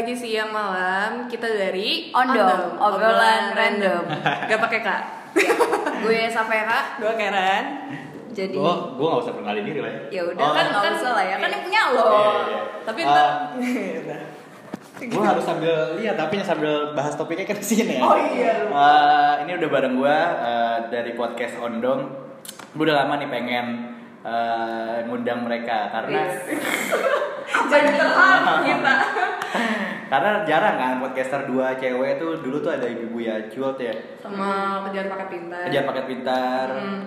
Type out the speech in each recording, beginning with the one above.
Pagi, siang, malam. Kita dari Ondom, obrolan random. Gak pakai kak. gue Safera Gue Karen. jadi Gue gue gak usah perkenalin diri lah ya. ya udah Oh, kan nggak kan- usah lah ya kan iya. yang punya lo Iya, iya. Tapi Ah, ntar. Gue harus sambil lihat tapi sambil bahas topiknya kan sini ya. Oh iya, lu. Eh, ini udah bareng gue eh, dari podcast Ondom. Gue udah lama nih pengen eh, ngundang mereka karena Jadi terhad kita. Karena jarang kan podcaster dua cewek tuh dulu tuh ada ibu ya Cult ya Sama kejar pakai pintar. kejar paket pintar. Hmm.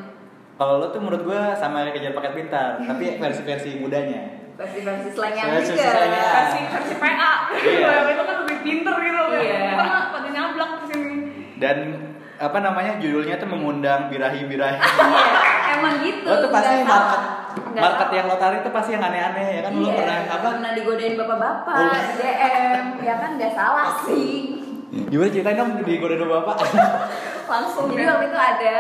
Kalau lo tuh menurut gue sama kayak kejar paket pintar, tapi versi-versi mudanya. versi-versi slangnya Versi- juga slangnya. Versi versi PA. Iya. Yang itu kan lebih pinter gitu kan. Iya. Mah pada nyablak ke sini. Dan apa namanya judulnya tuh mengundang birahi-birahi. Iya, emang gitu lo tuh pasti nggak market. Nggak market salah. yang lo tarik tuh pasti yang aneh-aneh ya kan lo iya, pernah apa? pernah digodain bapak-bapak Oh. di DM ya kan nggak salah sih Gimana ceritain dong di godain bapak? langsung jadi waktu itu ada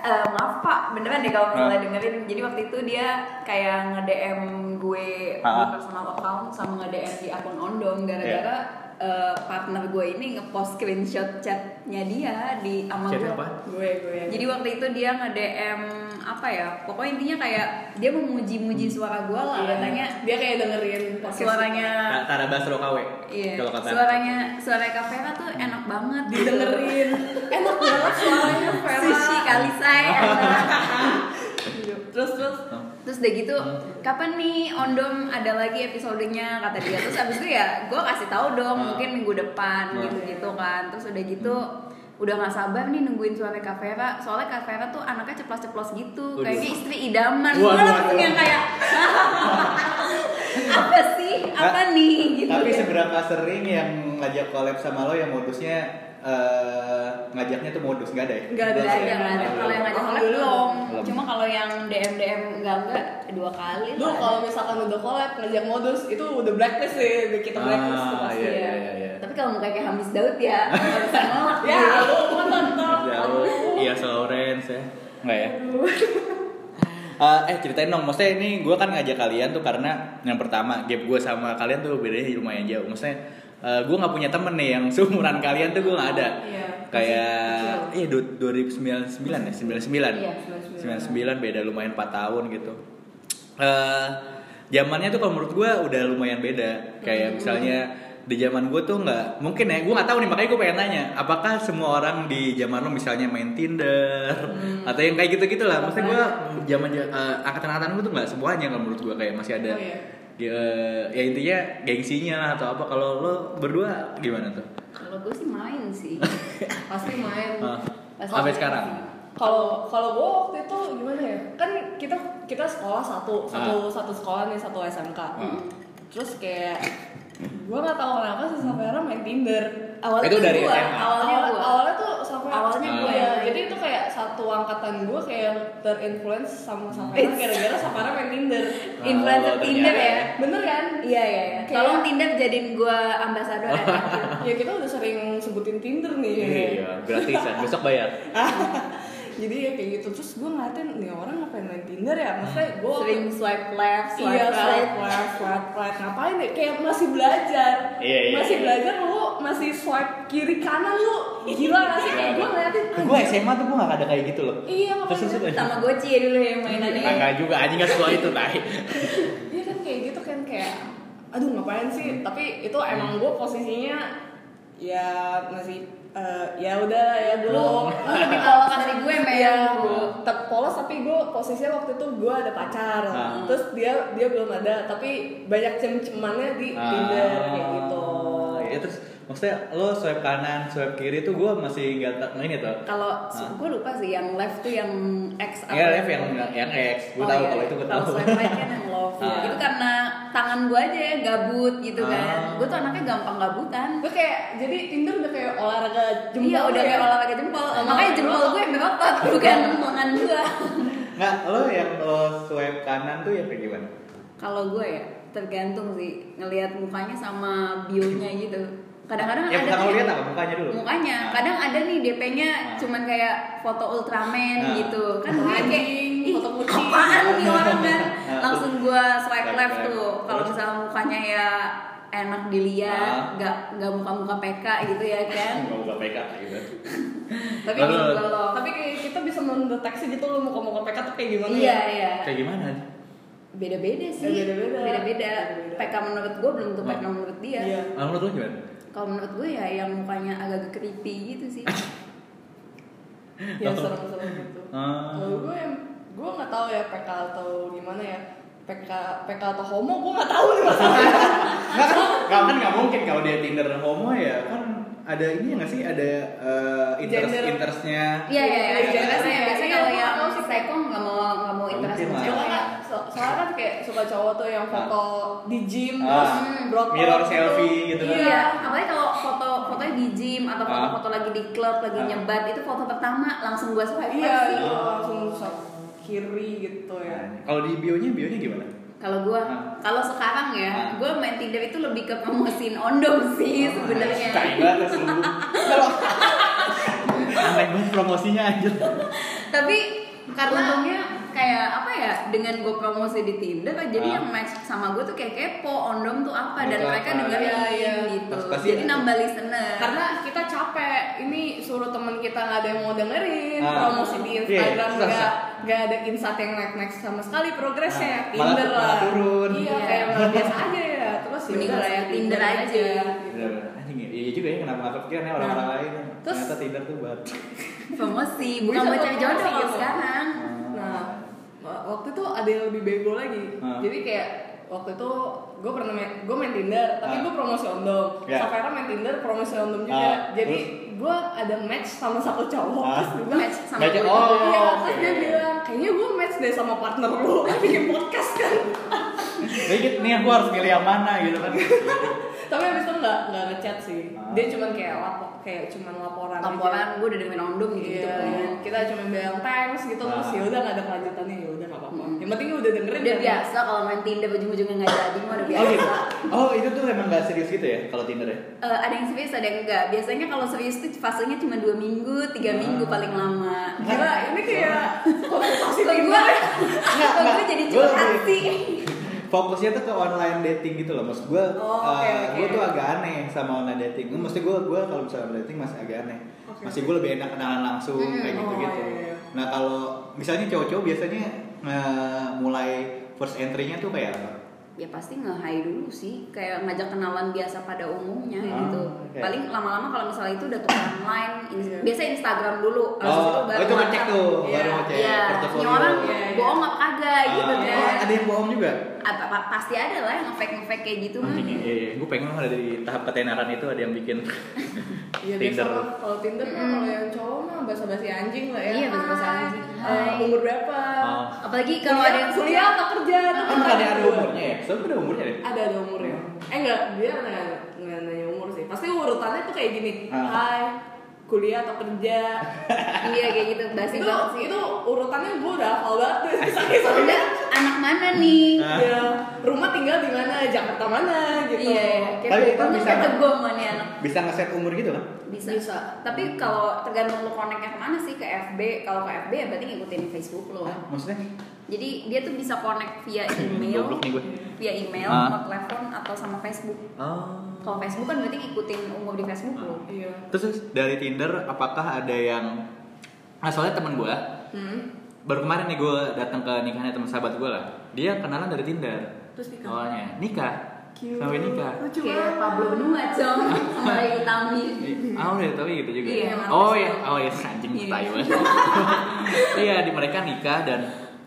eh, maaf pak beneran deh kalau misalnya Ah. dengerin jadi waktu itu dia kayak nge DM gue di Ah. personal account sama nge DM di akun ondom Iya. gara-gara eh, partner gue ini ngepost screenshot chatnya dia di sama gue apa? Gue gue. jadi waktu itu dia nge DM apa ya pokoknya intinya kayak dia memuji-muji suara gue lah Iya. katanya dia kayak dengerin podcast suaranya Tara Basro KW. iya Kalau kata suaranya suara Kavera tuh enak banget didengerin. Enak banget suaranya Vera. sushi kali saya Terus terus. terus udah gitu kapan nih ondom ada lagi episodenya? Kata dia. Terus abis itu ya gue kasih tahu dong Hmm. mungkin minggu depan Hmm. gitu gitu kan. Terus udah gitu udah nggak sabar nih nungguin suara Kavera soalnya Kavera tuh anaknya ceplos-ceplos gitu. Kayaknya istri idaman. Gue langsung yang kayak apa sih? Apa nih? Gitu Tapi kan. seberapa sering yang ngajak collab sama lo yang modusnya eh, ngajaknya tuh modus nggak ada ya? Nggak ada. Nggak ada, nggak ada. Kalau yang ngajak collab belum. Belum. Cuma kalau yang DM DM enggak enggak dua kali. Lu lah. kalau misalkan udah collab ngajak modus itu udah blacklist sih, kita blacklist tuh Ah, pasti iya, ya. iya, iya. Tapi kalau muka kayak Hamis Daud ya nggak bisa nolak. Ya, lu. Iya, Lawrence ya. Enggak ya? Eh, eh ceritain dong, maksudnya ini gue kan ngajak kalian tuh karena yang pertama gap gue sama kalian tuh bedanya lumayan jauh. Maksudnya gue nggak punya temen nih yang seumuran kalian tuh gue nggak ada. Iya, Kayak iya du- 2009 ya 99. Iya, 99 beda lumayan 4 tahun gitu. Eh zamannya tuh kalau menurut gue udah lumayan beda. Kayak misalnya di zaman gue tuh nggak mungkin ya gue nggak tahu nih makanya gue pengen nanya apakah semua orang di zaman lo misalnya main Tinder atau yang kayak gitu gitulah maksudnya gue zaman eh, angkatan-angkatan gue tuh nggak semuanya kalau menurut gue kayak masih ada Oh, iya. Ya, ya intinya gengsinya lah atau apa kalau lo berdua gimana tuh Kalau gue sih main sih. Pasti main. Ah, Pasti sampai main sekarang sih. Kalau kalau gue waktu itu gimana ya? Kan kita kita sekolah satu satu satu sekolah nih satu SMK. Ah. Terus kayak gue nggak tahu kenapa si Safera main Tinder. Awalnya Itu tuh dari gua, SMA. Awalnya awalnya tuh Awalnya gua ya. yang Jadi itu kayak satu angkatan gue kayak terinfluence sama Safera It's- gara-gara Safera main Tinder. Influencer Oh, Tinder ternyata. ya. Bener kan? Iya iya iya. Tolong Tinder jadiin gue ambasador ya. ya kita udah sering sebutin Tinder nih. iya gratisan besok bayar Jadi ya kayak gitu terus gue ngeliatin nih orang ngapain main Tinder ya? Maksudnya gue Sering swipe left, swipe Iya, right. swipe left, swipe right. Ngapain ya? Kayak masih belajar. Iya, iya, Masih iya. belajar lu masih swipe kiri kanan lu. Gila gak sih? Kayak gue ngeliatin. gue SMA tuh gue gak ada kayak gitu loh Iya, terus makanya. terus. Sama Goci ya dulu yang mainannya. Enggak juga, anjing gak sekolah itu tai. Iya kan kayak gitu kan kayak aduh ngapain sih? Tapi itu emang gue posisinya ya masih eh, ya udah ya dulu. Lu lu lebih polos dari gue, men. Iya, tetap polos tapi gue posisinya waktu itu gue ada pacar. Ah. Terus dia dia belum ada, tapi banyak cem-cemannya di Tinder kayak gitu. Ya terus maksudnya lo swipe kanan, swipe kiri tuh gue masih nggak tak ini tuh. Kalau Ah. gue lupa sih yang left tuh yang X apa? Iya, left yang yang X, gue Oh, tahu iya. kalau itu gue Kalau tahu. swipe right kan yang love. Ah. Itu karena tangan gue aja ya gabut gitu Ah. kan. Gue tuh anaknya gampang gabutan. Gue kayak jadi Tinder udah kayak olahraga jempol. iya udah ya. kayak olahraga jempol. Sama Makanya jempol gue yang berotot bukan lengan gue. Nggak, lo yang lo swipe kanan tuh yang kayak gimana? Kalau gue ya tergantung sih ngelihat mukanya sama bionya gitu. Kadang-kadang Yang ada pertama tuh lo lihat apa mukanya dulu? mukanya Nah. kadang ada nih DP-nya Nah. cuman kayak foto Ultraman Nah. gitu kan gue kayak ih foto kucing." apaan nih orang kan Nah, langsung gue swipe left tuh kalau misalnya mukanya ya enak dilihat nggak nggak muka-muka PK gitu ya kan Nggak buka PK gitu. tapi Lalu- tapi kita bisa mendeteksi gitu lo mau ngomong PK tuh kayak gimana iya ya? iya Kayak gimana? beda-beda sih beda-beda. beda-beda. PK menurut gue belum tentu PK menurut dia Iya. Ah, menurut lu gimana? Kalau menurut gue ya yang mukanya agak creepy gitu sih. Ya serem-serem gitu. Ah. kalau gue yang gue nggak tahu ya PK atau gimana ya. PK PK atau homo gue nggak tahu nih masalahnya Nggak kan, nggak kan? Nggak mungkin kalau dia Tinder homo ya kan ada ini nggak sih? Ada eh, interest Gender. interestnya. Iya iya iya. Iya, biasanya iya, biasanya iya, kalau iya, yang sih. psycho nggak mau nggak mau interest Soalnya, so- soalnya kan kayak suka cowok tuh yang foto di gym Ah. terus broad Mirror selfie gitu kan. Iya, apalagi kalau foto fotonya di gym atau Ah. foto-foto lagi di klub lagi Ah. nyebat itu foto pertama langsung gua swipe Iya, pasti. iya, langsung swipe kiri gitu ya. Nah, Kalau di bionya bionya gimana? Kalau gua, Ah. kalau sekarang ya, Ah. gua main Tinder itu lebih ke promosiin ondom sih sebenarnya. Banget lu. Kalau aneh banget promosinya aja. Tapi karena untungnya kayak apa ya dengan gue promosi di Tinder jadi Ah. yang match sama gue tuh kayak kepo ondom tuh apa dan mereka apa? dengerin Iya, iya. gitu Pas- pasti jadi ada. nambah listener Karena kita capek, ini suruh temen kita nggak ada yang mau dengerin, Ah. promosi di Instagram Iya, susah, nggak nggak ada insight yang naik naik sama sekali progresnya Ah, ya Tinder malah- lah. malah turun. Iya, Iya. kayak malah biasa aja ya. Terus ya Mending ya, Tinder aja. Anjing ya, iya juga ya kenapa nggak kepikiran ya orang-orang Nah. lain. Terus- Ternyata Tinder tuh buat. promosi bukan buat cari jodoh kalau gitu. sekarang Nah, wa- waktu itu ada yang lebih bego lagi. Ah. Jadi kayak waktu itu gue pernah main, gue main Tinder, tapi Ah. gue promosi ondom. Ya. Safira main Tinder, promosi ondom juga. Ah, Jadi gue ada match sama satu cowok. Ah. Terus dia bilang, match sama Match- gue oh. Iya, oke. terus dia bilang, kayaknya gue match deh sama partner lu bikin podcast kan. Jadi nih aku harus milih yang mana gitu kan. tapi abis itu nggak nggak ngechat sih. Ah. Dia cuman kayak lapor, kayak cuman laporan. aja. laporan gue udah dengerin ondom gitu, Iya, kan kita cuma bilang thanks gitu terus Ah. ya udah nggak ada kelanjutannya ya udah nggak apa-apa. Hmm. Yang penting udah dengerin udah kan. biasa kalau main Tinder ujung-ujungnya nggak jadi mah udah Oh gitu. biasa Oh itu tuh emang gak serius gitu ya kalau Tinder ya? Eh, ada yang serius ada yang enggak biasanya kalau serius tuh fasenya cuma dua minggu tiga Ah. minggu paling lama Gila, ini kayak konsultasi gue gue enggak. jadi curhat lebih- sih Fokusnya tuh ke online dating gitu loh, maksud gue, Oh, oke, oke. gue tuh agak aneh sama online dating. Maksudnya gue, gue kalau misalnya online dating masih agak aneh, Oke. masih gue lebih enak kenalan langsung Hmm, kayak oh, gitu-gitu. iya, iya. Nah kalau misalnya cowok-cowok biasanya eh, mulai first entry-nya tuh kayak apa? ya pasti nge-high dulu sih kayak ngajak kenalan biasa pada umumnya Ah, gitu oke. paling lama-lama kalau misalnya itu udah tukeran line in- Iya. biasa Instagram dulu habis Oh, itu oh, baru itu ngecek tuh, Iya. baru ngecek Iya, portofolio. orang Iya, iya. bohong apa kagak gitu Ah, kan oh, ada yang bohong juga? Apa, apa- pasti ada lah yang nge-fake nge-fake kayak gitu mah Anjing, iya, iya. Gue pengen ada di tahap ketenaran itu ada yang bikin Iya biasa Tinder. Kalau Tinder kan Mm. kalau yang cowok mah basa-basi anjing lah ya. Iya, basa-basi Hai, anjing. eh, umur berapa? Oh. apalagi kalau ada yang kuliah atau kerja? Itu kan kan ada dua. umurnya ya? Soalnya ada umurnya deh. Ada ada umurnya. Eh enggak, dia nggak nggak nanya umur sih. Pasti urutannya tuh kayak gini. Ah. Hai, kuliah atau kerja? iya kayak gitu basi itu banget sih itu urutannya gue udah hafal banget tuh. Sakit udah anak mana nih Ah. Ya, rumah tinggal di mana? Jakarta mana gitu. iya Tapi kayak itu gitu bisa bisa nggak? gue sama nih anak Bisa nge-set umur gitu kan? bisa. Bisa. tapi kalau tergantung lo connectnya ke mana sih ke FB kalau ke FB ya berarti ngikutin Facebook lo Hah? Maksudnya? jadi dia tuh bisa connect via email via email Ah. atau telepon atau sama Facebook Oh. Kalau Facebook kan berarti ngikutin umur di Facebook lo Iya. Terus dari Tinder apakah ada yang nah, soalnya temen gue Hmm. baru kemarin nih gue datang ke nikahnya teman sahabat gue lah dia kenalan dari Tinder Terus nikah. awalnya nikah Cute. sampai nikah Lucu kayak. Pablo Nua com sama Ray Utami Oh ya tapi gitu juga. Iya, oh ya, oh ya anjing Iya. tai banget. Iya di mereka nikah dan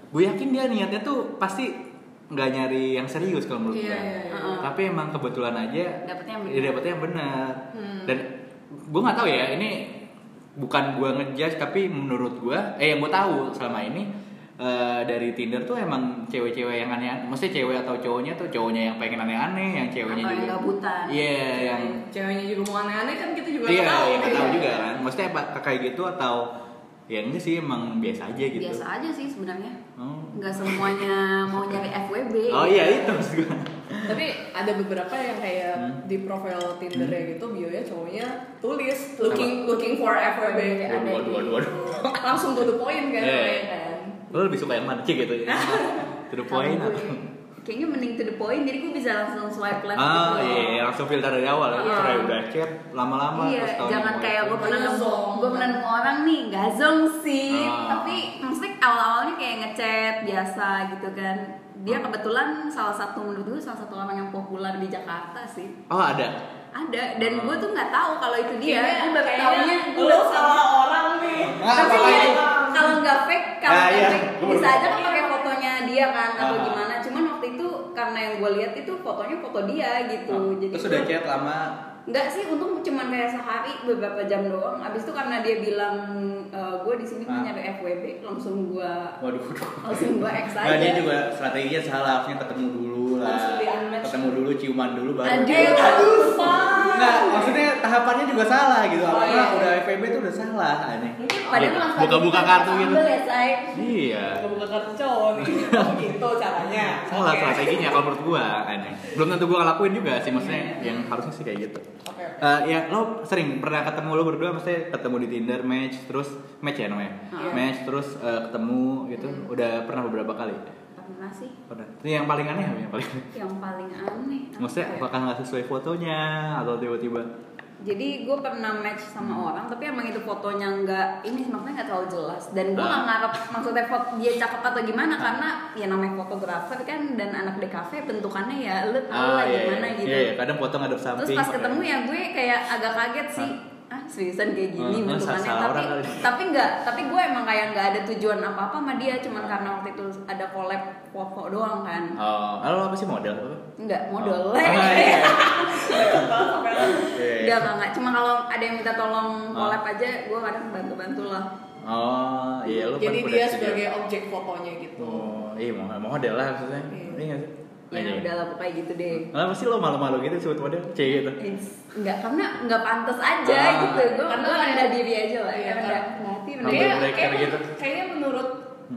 gue yakin dia niatnya tuh pasti nggak nyari yang serius kalau menurut Iya, gue. iya, iya. Heeh. Tapi emang kebetulan aja Dapetnya yang ya benar. dapetnya yang benar. Hmm. Dan gue nggak tahu ya ini bukan gue ngejudge tapi menurut gue eh yang gue tahu selama ini eh, dari Tinder tuh emang cewek-cewek yang aneh, maksudnya cewek atau cowoknya tuh cowoknya yang pengen aneh-aneh, yang ceweknya atau yang juga. gabutan Iya, yang ceweknya juga mau aneh-aneh kan kita juga Iya, nggak tahu. iya tahu juga kan. Maksudnya apa kayak gitu atau ya enggak sih emang biasa aja gitu. biasa aja sih sebenarnya Oh. nggak semuanya mau nyari FWB Oh iya itu maksud gue. Tapi ada beberapa yang kayak Hmm. di profil Tinder ya gitu bionya cowoknya tulis looking looking for FWB. Ada Waduh, waduh, waduh, waduh. Langsung to the point kan, ya kan. Lo lebih suka yang mana sih gitu ya? To the point Kalau atau? Kayaknya mending to the point jadi gue bisa langsung swipe left Ah gitu iya, iya, langsung filter dari awal ya. Iya. Saya udah chat lama-lama Iya, jangan kayak gue pernah nemu gue pernah nemu orang nih nggak zong sih, Ah. tapi maksudnya awal-awalnya kayak ngechat biasa gitu kan. Dia Ah. kebetulan salah satu menurut gue salah satu orang yang populer di Jakarta sih. Oh ada. Ada dan Ah. gue tuh nggak tahu kalau itu dia. Kayaknya- Gue baru tahunya gue lu salah orang nih Ah, tapi ya, kalau nggak fake kalau Ah, nggak iya. fake bisa aja kan pakai fotonya dia kan atau Ah. gimana karena yang gue lihat itu fotonya foto dia gitu jadi Ah, Terus udah chat lama. Enggak sih, untung cuman kayak sehari beberapa jam doang. Abis itu karena dia bilang gue di sini mau Ah. nyari FWB, langsung gue Waduh, waduh. langsung gue X aja. Nah, dia juga strateginya salah, harusnya ketemu dulu lah. Ketemu dulu, ciuman dulu baru. Aduh. dia- Eh, aduh. Nggak, maksudnya tahapannya juga salah gitu. Oh, Apa iya. udah FVB tuh udah salah aneh. Padahal langsung buka-buka kartu gitu. Ya, say. Iya. buka kartu cowok nih oh gitu caranya Salah strateginya kalau menurut gua aneh. Belum tentu gua ngelakuin juga sih maksudnya Iya. yang harusnya sih kayak gitu. Oke Eh, ya lo sering pernah ketemu lo berdua maksudnya ketemu di Tinder match terus match ya namanya Iya. match terus eh, ketemu gitu udah pernah beberapa kali Pernah sih. pernah Ini yang paling aneh apa yang paling Yang paling aneh. maksudnya ya? apakah nggak sesuai fotonya atau tiba-tiba Jadi gue pernah match sama orang, tapi emang itu fotonya nggak ini maksudnya nggak terlalu jelas. Dan gue Ah. nggak ngarep maksudnya foto dia cakep atau gimana karena ya namanya fotografer kan dan anak di cafe bentukannya ya lu tau lah iya, gimana iya. gitu. Iya, iya, kadang foto ngadep samping Terus pas ketemu ya gue kayak agak kaget sih. Ah, seriusan kayak gini Ah, bentukannya tapi tapi nggak tapi gue emang kayak nggak ada tujuan apa apa sama dia cuman karena waktu itu ada collab foto doang kan oh lo apa sih model nggak modal Oh. Ah, iya. Iya, iya. Enggak, enggak, Cuma kalau ada yang minta tolong Ah. collab aja, gue kadang bantu-bantu lah. oh iya lo jadi dia udah sebagai objek fotonya gitu oh iya mau model lah maksudnya Iya. iya nggak sih Ya Iya. udah lah pokoknya gitu deh. Kenapa sih lo malu-malu gitu sebut model C gitu Enggak, karena enggak pantas aja Ah. gitu. Gue Karena gue kayak- rendah diri aja lah. Iya, rendah, kan. hati. Kayaknya, kayaknya, kayak gitu. kayaknya menurut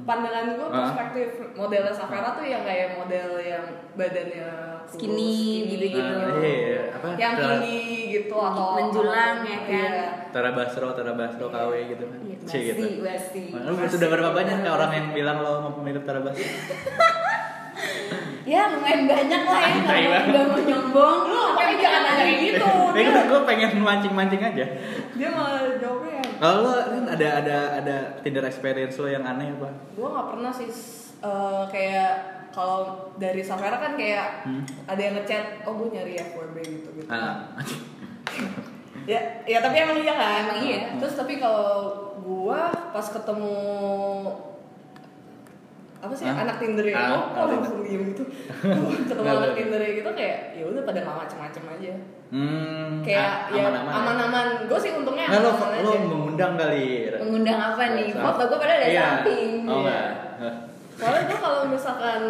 pandangan gue Ah. perspektif modelnya Safera tuh yang kayak model yang badannya kurus, Skinny, gitu-gitu. Ah, iya apa yang tinggi gitu atau Menjulang, ya kan? Iya. Tara Basro Tara Basro KW gitu kan Iya, C Basti, gitu Basti. Lu sudah berapa banyak orang yang bilang lo mau mirip Tara Basro? Ya lumayan banyak lah ya. Tai Nggak mau- mau nyombong. Lu tapi jangan nanya kayak gitu. Ini kan gue pengen mancing-mancing aja. Dia malah jawabnya yang Kalau lo kan ada ada ada Tinder experience lo yang aneh apa? gue nggak pernah sih eh, kayak kalau dari Safera kan kayak Hmm. ada yang ngechat oh gue nyari FWB gitu gitu Ah, ya ya tapi emang iya kan Emang iya. terus tapi kalau gue pas ketemu apa sih Hah? anak Tinder itu Ah, kok langsung diem gitu ketemu anak. Tinder gitu kayak ya udah pada nggak macem-macem aja hmm, kayak a- ya aman-aman. aman-aman gue sih untungnya Nah, lo aman-aman lo aja mengundang kali. Mengundang apa nih? Foto gue padahal ada Iya. samping. Oh enggak. Soalnya gue kalau misalkan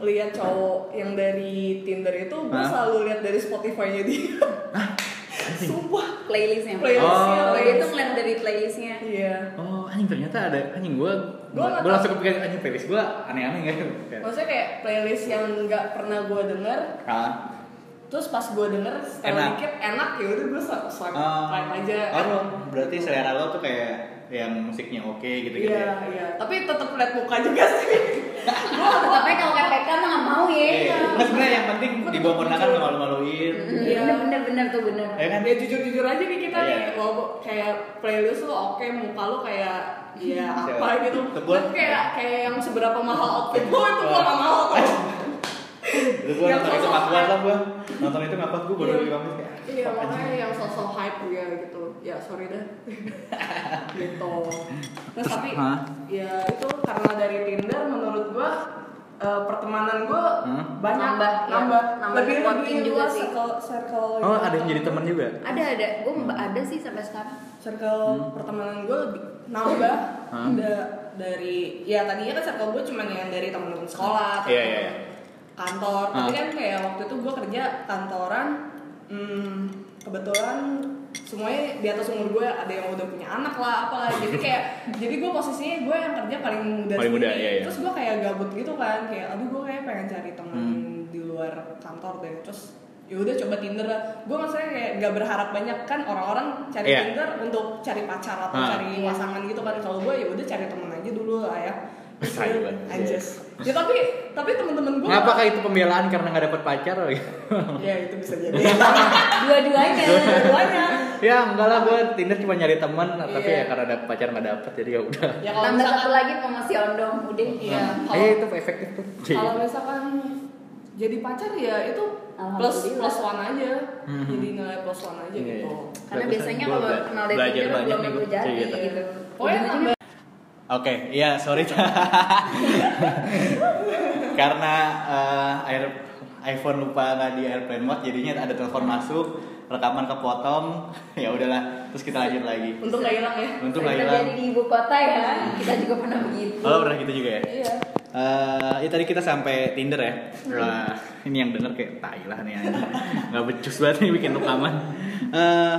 lihat cowok yang dari Tinder itu, gue selalu lihat dari Spotify-nya dia. Sumpah. Playlistnya. Playlistnya, Oh, playlist. itu ngeliat dari playlistnya. Iya. Oh, anjing ternyata ada anjing gua Gua nggak gua tahu. langsung kepikiran anjing playlist gua aneh-aneh kan. Maksudnya kayak playlist yang nggak pernah gue denger, Ah. terus pas gue denger setelah Enak. dikit enak ya udah gue swipe swipe Oh, swipe aja. oh, berarti selera lo tuh kayak yang musiknya oke gitu-gitu Iya, ya. iya. Tapi tetap lihat muka juga sih. Tapi kalau KPK mah nggak mau ya. Iya. Nah, sebenarnya yang penting di bawah kondangan nggak malu-maluin. Iya. Bener bener bener tuh bener. Ya kan? Ya jujur-jujur aja nih kita Iya. nih, kayak playlist lo oke, muka lo kayak ya apa gitu. Tapi kayak kayak yang seberapa mahal outfit lo itu gua nggak mau tuh. Itu gua Yang nonton itu banget hype. lah gua. Nonton itu nggak pas gua baru Iya. kampus kayak. Iya makanya yang sosok hype ya gitu. Ya sorry dah. gitu. Terus tapi ya itu karena dari Tinder menurut gua eh, pertemanan gua Hmm? banyak Nambah, ya. nambah, Nambah lebih lebih juga luas sih. circle circle Oh, ada yang jadi teman juga. Ada ada. Gue ada sih sampai sekarang. circle Hmm. pertemanan gue lebih nambah da- dari ya tadinya kan circle gue cuma yang dari temen-temen sekolah atau Iya, iya, iya. Kantor tapi Hah? kan kayak waktu itu gue kerja kantoran hmm, kebetulan semuanya di atas umur gue ada yang udah punya anak lah apalah jadi kayak jadi gue posisinya gue yang kerja paling muda Paling muda, iya, iya. terus gue kayak gabut gitu kan kayak aduh gue kayak pengen cari temen Hmm. di luar kantor deh terus ya udah coba Tinder lah gue maksudnya kayak gak berharap banyak kan orang-orang cari Iya. Tinder untuk cari pacar atau Ah. cari Iya. pasangan gitu kan kalau gue ya udah cari temen aja dulu lah ya Tai banget. Ya tapi tapi teman-teman gue Apakah itu pembelaan karena nggak dapet pacar? Ya itu bisa jadi. Dua-duanya. Dua-duanya. ya enggak lah gue Tinder cuma nyari teman, tapi Iya. ya karena dapet pacar nggak dapet jadi ya udah. Ya kalau Tambah satu lagi promosi ondong udah. Iya. Eh itu efektif tuh. kalau misalkan jadi pacar ya itu plus plus one aja. Mhm. Jadi nilai plus one aja Iya, gitu. iya. Karena Bagusan biasanya kalau kenal dari Tinder belum tentu jadi gitu. gitu. Pokoknya Oke, iya sorry. Karena eh, air iPhone lupa di airplane mode, jadinya ada telepon masuk, rekaman kepotong, ya udahlah. Terus kita lanjut lagi. Untung nggak hilang ya. Untung nggak hilang. terjadi di ibu kota ya. Kita juga pernah begitu. Oh pernah gitu juga ya? Iya. Eh, ya tadi kita sampai Tinder ya. Wah, ini yang denger kayak tai lah nih. Nggak becus banget nih bikin rekaman. Eh,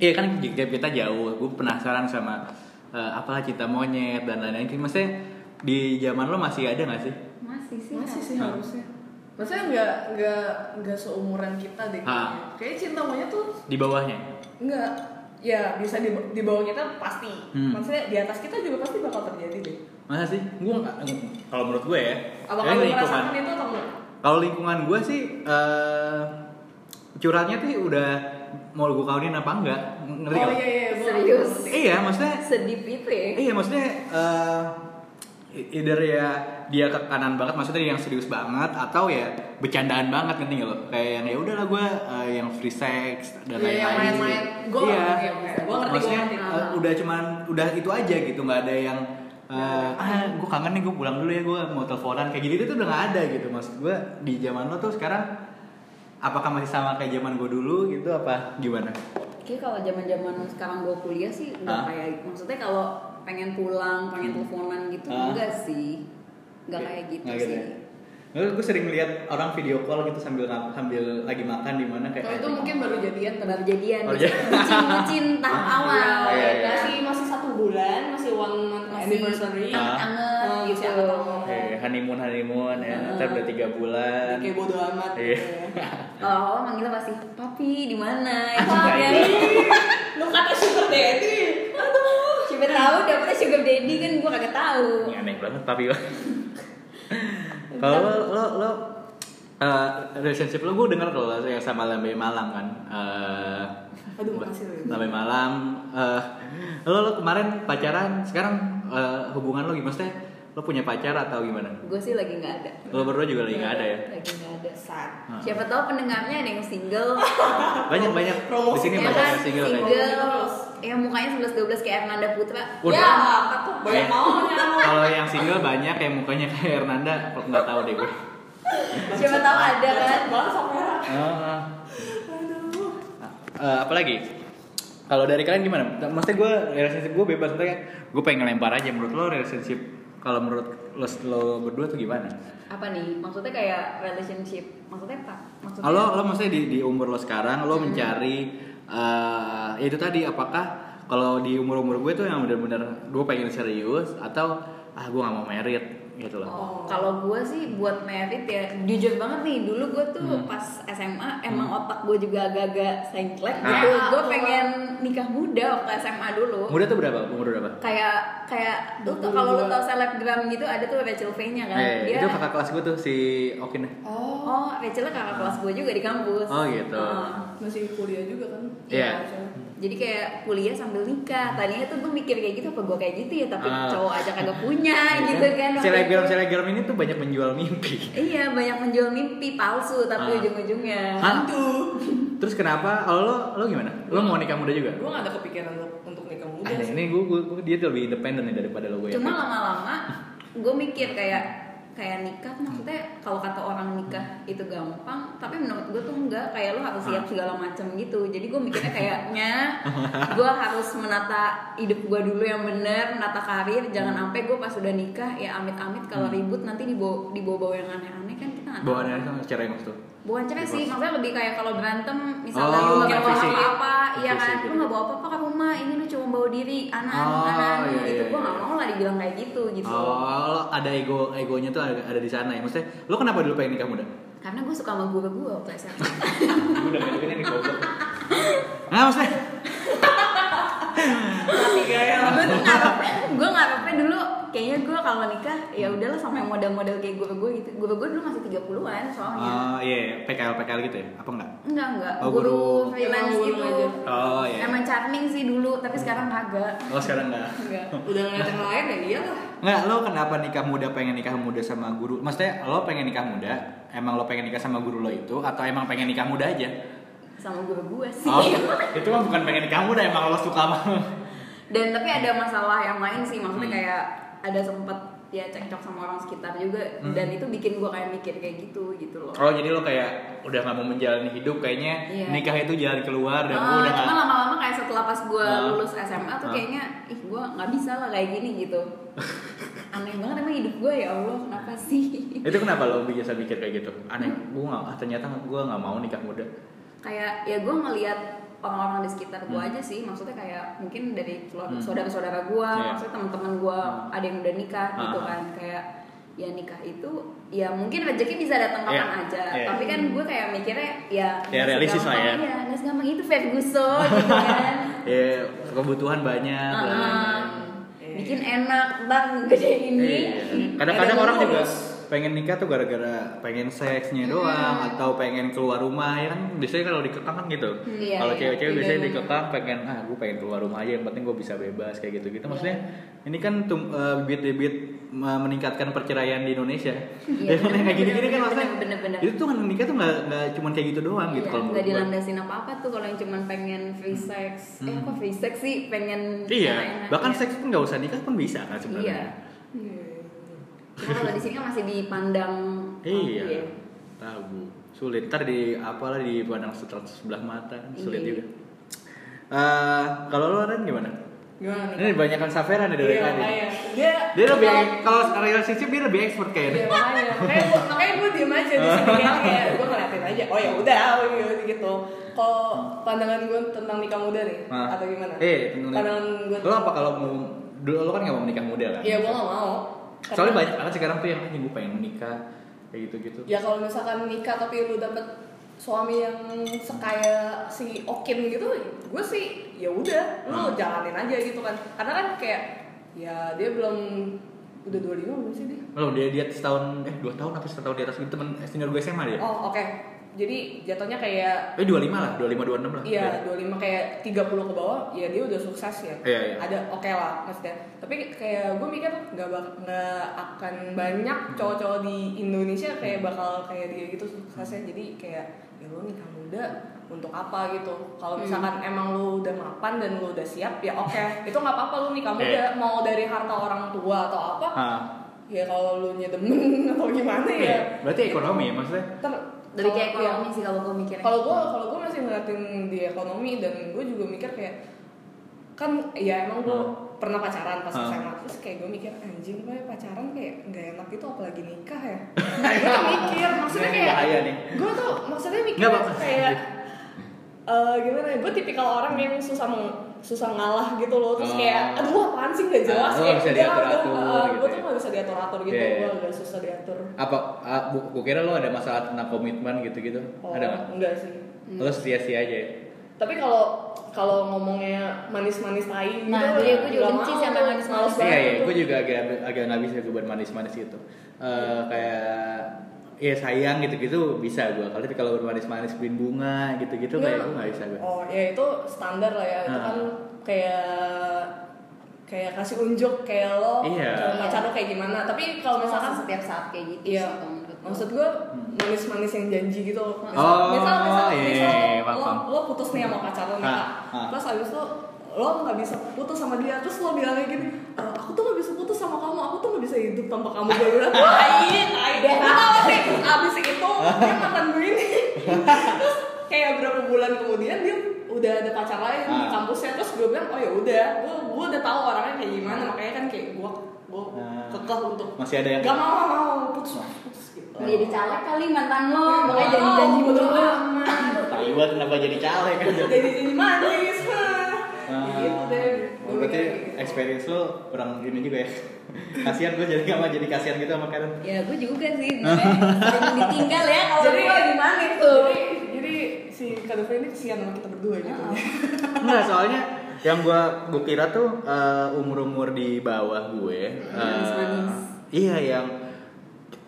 iya kan kita jauh, gue penasaran sama eh, apalah cinta monyet dan lain-lain. Maksudnya di zaman lo masih ada nggak sih? Masih sih. Masih sih harusnya. Maksudnya nggak nggak nggak seumuran kita deh. Hah. kayaknya. Kayak cinta monyet tuh Di bawahnya? nggak ya bisa di, di bawah kita pasti. Hmm. Maksudnya di atas kita juga pasti bakal terjadi deh. Masa sih? Gue nggak. Kalau menurut gue ya. Apakah kayaknya lu lingkungan. merasakan itu atau enggak? Kalau lingkungan gue sih eh curhatnya tuh udah mau gue kawinin apa enggak? Ngerti Oh nggak? iya iya. gua Serius? Iya, maksudnya Sedih itu ya. Iya maksudnya eh either ya dia ke kanan banget maksudnya yang serius banget atau ya bercandaan banget ngerti nggak lo kayak yang ya udahlah gue yang free sex dan Iya, lain-lain yang main-main. Gua iya. Gua ngerti, gua maksudnya ngerti. eh, udah cuman udah itu aja gitu nggak ada yang eh, ah gue kangen nih gue pulang dulu ya gue mau teleponan kayak gitu itu udah nggak ada gitu maksud gue di zaman lo tuh sekarang apakah masih sama kayak zaman gue dulu gitu apa gimana Kayak kalau zaman-zaman sekarang gue kuliah sih nggak kayak maksudnya kalau pengen pulang, pengen teleponan gitu Hah? enggak sih. Enggak kayak gitu Nggak sih. ya? gue sering lihat orang video call gitu sambil sambil lagi makan di mana kayak Kalau itu mungkin baru jadian? Baru jadian, Oh, iya. bucin-bucin tahap awal. Iya, iya, iya. Masih masih satu bulan, masih one month Masih anniversary. Ah. anget Oh, gitu. masih anget-anget. Honeymoon honeymoon ya, ntar udah tiga bulan. Kayak bodo amat Iya. Kalau awal manggilnya pasti, papi di mana? Ah, ya. iya. Lu kata sugar daddy. Aduh. Coba tahu dapetnya sugar daddy kan gue kagak tahu. Ini aneh banget tapi kalau lo lo lo eh, relationship lo gue dengar kalau yang sama Lambe Malam kan. Eh, Aduh, makasih. Lambe Malam. eh, lo lo kemarin pacaran, sekarang eh, hubungan lo gimana? Maksudnya lo punya pacar atau gimana? Gue sih lagi nggak ada. Lo berdua juga lagi nggak ada ya? Lagi nggak ada. Sad. Ah. Siapa tahu pendengarnya ada yang single. Banyak banyak di sini ya banyak kan yang single single, kayaknya. ya mukanya 11 12 kayak Hernanda Putra Waduh. Ya, kata banyak Eh, maunya. Kalau yang single banyak yang mukanya kayak Hernanda, nggak tahu deh gue. siapa tahu ada kan. Aduh. Eh, apalagi kalau dari kalian gimana? Maksudnya gue relationship gue bebas maksudnya gue pengen ngelempar aja menurut lo relationship kalau menurut lo, lo berdua tuh gimana? apa nih? Maksudnya kayak relationship maksudnya apa? Maksudnya Lo lo maksudnya di, di umur lo sekarang lo mencari eh ya itu tadi apakah kalau di umur umur gue tuh yang benar-benar gue pengen serius atau ah gue nggak mau merit gitu loh. Oh, kalau gue sih buat merit ya jujur banget nih dulu gue tuh Hmm. pas SMA emang otak gue juga agak-agak sengklek Ah. gitu Ah, gue pengen nikah muda waktu SMA dulu Muda tuh berapa? Umur berapa? kayak kayak lu tuh 22. kalau lu tau selebgram gitu ada tuh Rachel V nya kan Eh, dia itu kakak kelas gue tuh si Okin. Oh, oh Rachelnya kakak kelas gue juga di kampus Oh, gitu. Ah. masih kuliah juga kan? Iya. Jadi kayak kuliah sambil nikah tadinya tuh gue mikir kayak gitu apa gue kayak gitu ya tapi Ah. cowok aja kagak punya gitu kan Selebgram selebgram ini tuh banyak menjual mimpi. iya banyak menjual mimpi palsu tapi Ah. ujung-ujungnya Hah? Terus kenapa? Kalau lo lo gimana? Lo mau nikah muda juga? Gue gak ada kepikiran untuk, untuk nikah muda Ada sih. ini gue, gue dia tuh lebih independen nih daripada lo gue. cuma lama-lama gue mikir kayak kayak nikah maksudnya kalau kata orang nikah itu gampang tapi menurut gue tuh enggak. Kayak lo harus siap segala macam gitu. Jadi gue mikirnya kayaknya gue harus menata hidup gue dulu yang bener menata karir. Jangan sampai gue pas udah nikah ya amit-amit kalau ribut nanti dibawa dibawa yang aneh-aneh kan kita nggak tahu. Bawaannya sama yang tuh. bukan cerai sih maksudnya lebih kayak kalau berantem misalnya Oh, lu nggak kayak bawa fisik. apa-apa iya kan lu nggak bawa apa-apa ke rumah ini lu cuma bawa diri anak Oh, anak iya, gitu iya, gue nggak iya. mau lah dibilang kayak gitu gitu Oh, lo ada ego egonya tuh ada, ada di sana ya. Maksudnya lo kenapa dulu pengen nikah muda? karena gue suka sama guru gue waktu SMA gue udah kayak gini nih goblok. Nah, maksudnya gue tuh ngarepnya gue ngarepnya dulu kayaknya gue gue kalau nikah ya udahlah sama yang model-model kayak guru gue gitu guru gue dulu masih 30-an soalnya Oh iya, iya. PKL PKL gitu ya? Apa enggak? enggak enggak Oh, guru, guru. freelance Emang guru gitu aja. Oh iya. emang charming sih dulu tapi sekarang kagak Oh sekarang enggak. Enggak. Udah ngeliat yang lain ya iyalah. Enggak, lo kenapa nikah muda pengen nikah muda sama guru? Maksudnya lo pengen nikah muda, emang lo pengen nikah sama guru lo itu atau emang pengen nikah muda aja? sama guru gue sih Oh, itu mah bukan pengen nikah muda, emang lo suka sama dan tapi ada masalah yang lain sih maksudnya Hmm. kayak ada sempet ya cekcok sama orang sekitar juga Hmm. dan itu bikin gue kayak mikir kayak gitu gitu loh Oh jadi lo kayak udah nggak mau menjalani hidup kayaknya Iya. nikah itu jalan keluar dan gue udah cuma lama-lama kayak setelah pas gue Ah. lulus SMA tuh Ah. kayaknya ih gue nggak bisa lah kayak gini gitu aneh banget emang hidup gue ya Allah kenapa sih itu kenapa lo biasa mikir kayak gitu aneh gue nggak ah, ternyata gue nggak mau nikah muda kayak ya gue ngelihat orang-orang di sekitar gue Hmm. aja sih maksudnya kayak mungkin dari Hmm. saudara-saudara gue Iya. maksudnya teman-teman gue Hmm. ada yang udah nikah gitu Ah. kan kayak ya nikah itu ya mungkin rezeki bisa datang kapan Iya. aja Iya. tapi kan gue kayak mikirnya ya Ya, nggak realistis lah ya. iya nggak segampang itu Ferguson gitu kan ya kebutuhan banyak ah. lain-lain. bikin enak bang gede ini Iya. Kadang-kadang Ada orang juga. Pengen nikah tuh gara-gara pengen seksnya doang atau pengen keluar rumah ya kan biasanya kalau dikekang kan gitu. Iya, kalau iya. cewek-cewek Iya, biasanya iya. dikekang pengen ah gue pengen keluar rumah aja yang penting gue bisa bebas kayak gitu-gitu. Maksudnya ini kan eh, bibit-bibit eh, meningkatkan perceraian di Indonesia. Iya, ya yang kayak gini-gini kan bener, maksudnya itu tuh kan nikah tuh nggak nggak cuma kayak gitu doang gitu Iya, kalau nggak dilandasin apa-apa tuh kalau yang cuman pengen free sex eh Hmm. kok free sex sih pengen Iya, bahkan ya. seks pun nggak usah nikah pun bisa kan iya sebenarnya. Cuma kalau di sini kan masih dipandang Iya. iya. Tabu. Sulit. Ntar di apalah di pandang sebelah mata kan sulit Iya. juga. Eh, kalau lo kan gimana? Gimana nih? Ini banyakan Safera nih dari Iya, tadi. makanya. Dia Dia lebih kalau- relationship dia lebih expert Iya, kayaknya. makanya. Makanya gue, makanya gue diem aja di sini kayak kayak gue ngeliatin aja. Oh ya udah, oh, gitu, gitu. Kalau pandangan gue tentang nikah muda nih, atau gimana? Eh, pandangan gue. lo apa kalau mau dulu lo kan nggak mau menikah muda kan? Iya, gue gak mau. Soalnya Karena- banyak banget sekarang tuh yang gue pengen menikah kayak gitu-gitu. Ya kalau misalkan nikah tapi lu dapet suami yang sekaya si Okin gitu, gue sih ya udah, lu Hmm. jalanin aja gitu kan. Karena kan kayak ya dia belum udah 25 belum sih dia? Lo dia dia setahun eh dua tahun apa setahun di atas gitu temen senior gue SMA dia. Oh, oke. Jadi jatuhnya kayak Eh 25 lah, 25 26 lah. Iya, 25 kayak 30 ke bawah, ya dia udah sukses ya. Iya, iya. Ada oke lah maksudnya. Tapi kayak gue mikir nggak bak- nggak akan banyak cowok-cowok di Indonesia kayak bakal kayak dia gitu suksesnya. Jadi kayak ya lu nikah muda untuk apa gitu. Kalau Hmm. misalkan emang lu udah mapan dan lu udah siap ya oke. Itu nggak apa-apa lu nikah muda Iya. mau dari harta orang tua atau apa. Ah, Ya kalau lu nya demen atau gimana ya. iya. Berarti ekonomi ya maksudnya? Ter, dari kayak kalau- iya. ekonomi sih kalau gue mikirnya kalau gue kalau gue masih ngeliatin di ekonomi dan gue juga mikir kayak kan ya emang gue Hmm. pernah pacaran pas Hmm. SMA terus kayak gue mikir anjing gue pacaran kayak nggak enak gitu apalagi nikah ya gue mikir maksudnya Ini kayak nih. gue tuh maksudnya mikir kayak eh gimana ya gue tipikal orang yang susah meng- susah ngalah gitu loh terus Oh. kayak aduh apaan sih nggak jelas Ah, lo kayak bisa udah, diatur-atur udah, eh, gitu gue ya. tuh nggak bisa diatur atur gitu Iya, iya. gue agak susah diatur Apa ah, bu, gue kira lo ada masalah tentang komitmen gitu-gitu. oh, Ada nggak? enggak sih Lo sia-sia aja ya? Tapi kalau kalau ngomongnya manis-manis tai gitu, Nah, jadi aku juga nggak benci sama manis-manis. Iya, iya, gue juga agak agak nggak bisa gue buat manis-manis gitu. Eh, kayak ya sayang gitu-gitu bisa gue. Kalau tapi kalau bermanis-manis beliin bunga gitu-gitu Nggak. kayak gue nggak bisa gue. Oh, ya itu standar lah ya. Itu Ah. kan kayak kayak kasih unjuk kayak lo Iya. pacar lo kayak gimana. Tapi kalau misalkan setiap saat kayak gitu Iya. sih. Maksud gue manis-manis yang janji gitu. Misal, Oh, misal, misal, iya, misal iya, lo, paham. lo, lo putus nih sama pacar lo nih, Ah, Kak. ah. terus abis itu lo nggak bisa putus sama dia, terus lo bilang kayak gini, "E, aku tuh nggak bisa putus sama kamu, aku tuh nggak bisa hidup tanpa kamu. Gue bilang, tai, tai, deh. sih, abis itu dia makan begini. terus kayak berapa bulan kemudian dia udah ada pacar lain di Ah. kampusnya, terus gue bilang, oh ya udah, gue gue udah tahu orangnya kayak gimana, makanya kan kayak gue gue Ah. kekeh untuk Masih ada yang Gak mau, gak mau, putus, putus gitu. Jadi jadi caleg kali mantan lo, makanya janji-janji bodo mulu. amat. Tai banget kenapa jadi caleg kan? Jadi jadi manis, berarti experience lo kurang ini juga ya. kasihan gue jadi gak mau jadi kasihan gitu sama Karen. Ya gue juga sih, sering ditinggal ya kalau Jadi gue lagi manis tuh. Jadi, jadi si Kak Dova ini kesian sama kita berdua gitu. Enggak, soalnya yang gua gua kira tuh umur umur di bawah gue eh, Manis-manis. iya yang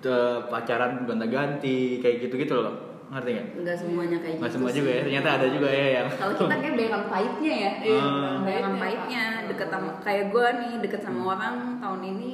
eh, pacaran gonta ganti kayak gitu gitu loh ngerti nggak? Enggak semuanya kayak nggak gitu. semua sih. juga ya ternyata ada juga ya yang Kalau kita kayak bayangan pahitnya ya. Iya, bayangan pahitnya deket sama kayak gue nih deket sama orang tahun ini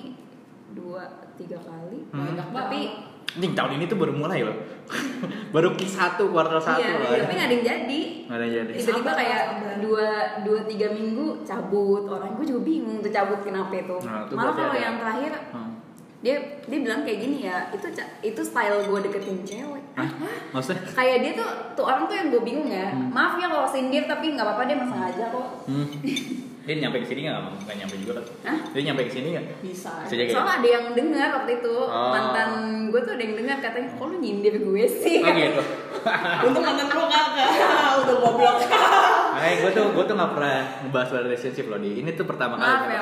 dua tiga kali. Hmm. banyak tapi Anjing tahun ini tuh baru mulai loh. Baru ki satu kuartal satu iya, loh. tapi nggak ada yang jadi. Nggak ada yang jadi. Tiba-tiba kayak dua dua tiga minggu cabut. Orang gue juga bingung tuh cabut kenapa itu. Nah, itu malah kalau yang terakhir Hmm. Dia dia bilang kayak gini ya itu itu style gue deketin cewek Hah? maksudnya kayak dia tuh tuh orang tuh yang gue bingung ya maaf ya kalau sindir tapi nggak apa-apa dia emang sengaja kok Hmm. Dia nyampe ke sini nggak? Nggak nyampe juga kan? Hah? Dia nyampe ke sini nggak? Bisa. Ya? Soalnya ada yang dengar waktu itu Oh. mantan gue tuh ada yang dengar katanya kok lu nyindir gue sih Oh gitu. Untuk mantan lo kagak. Udah goblok. Makanya gue tuh gue tuh nggak pernah ngebahas relationship loh di. Ini tuh pertama kali. maaf ya.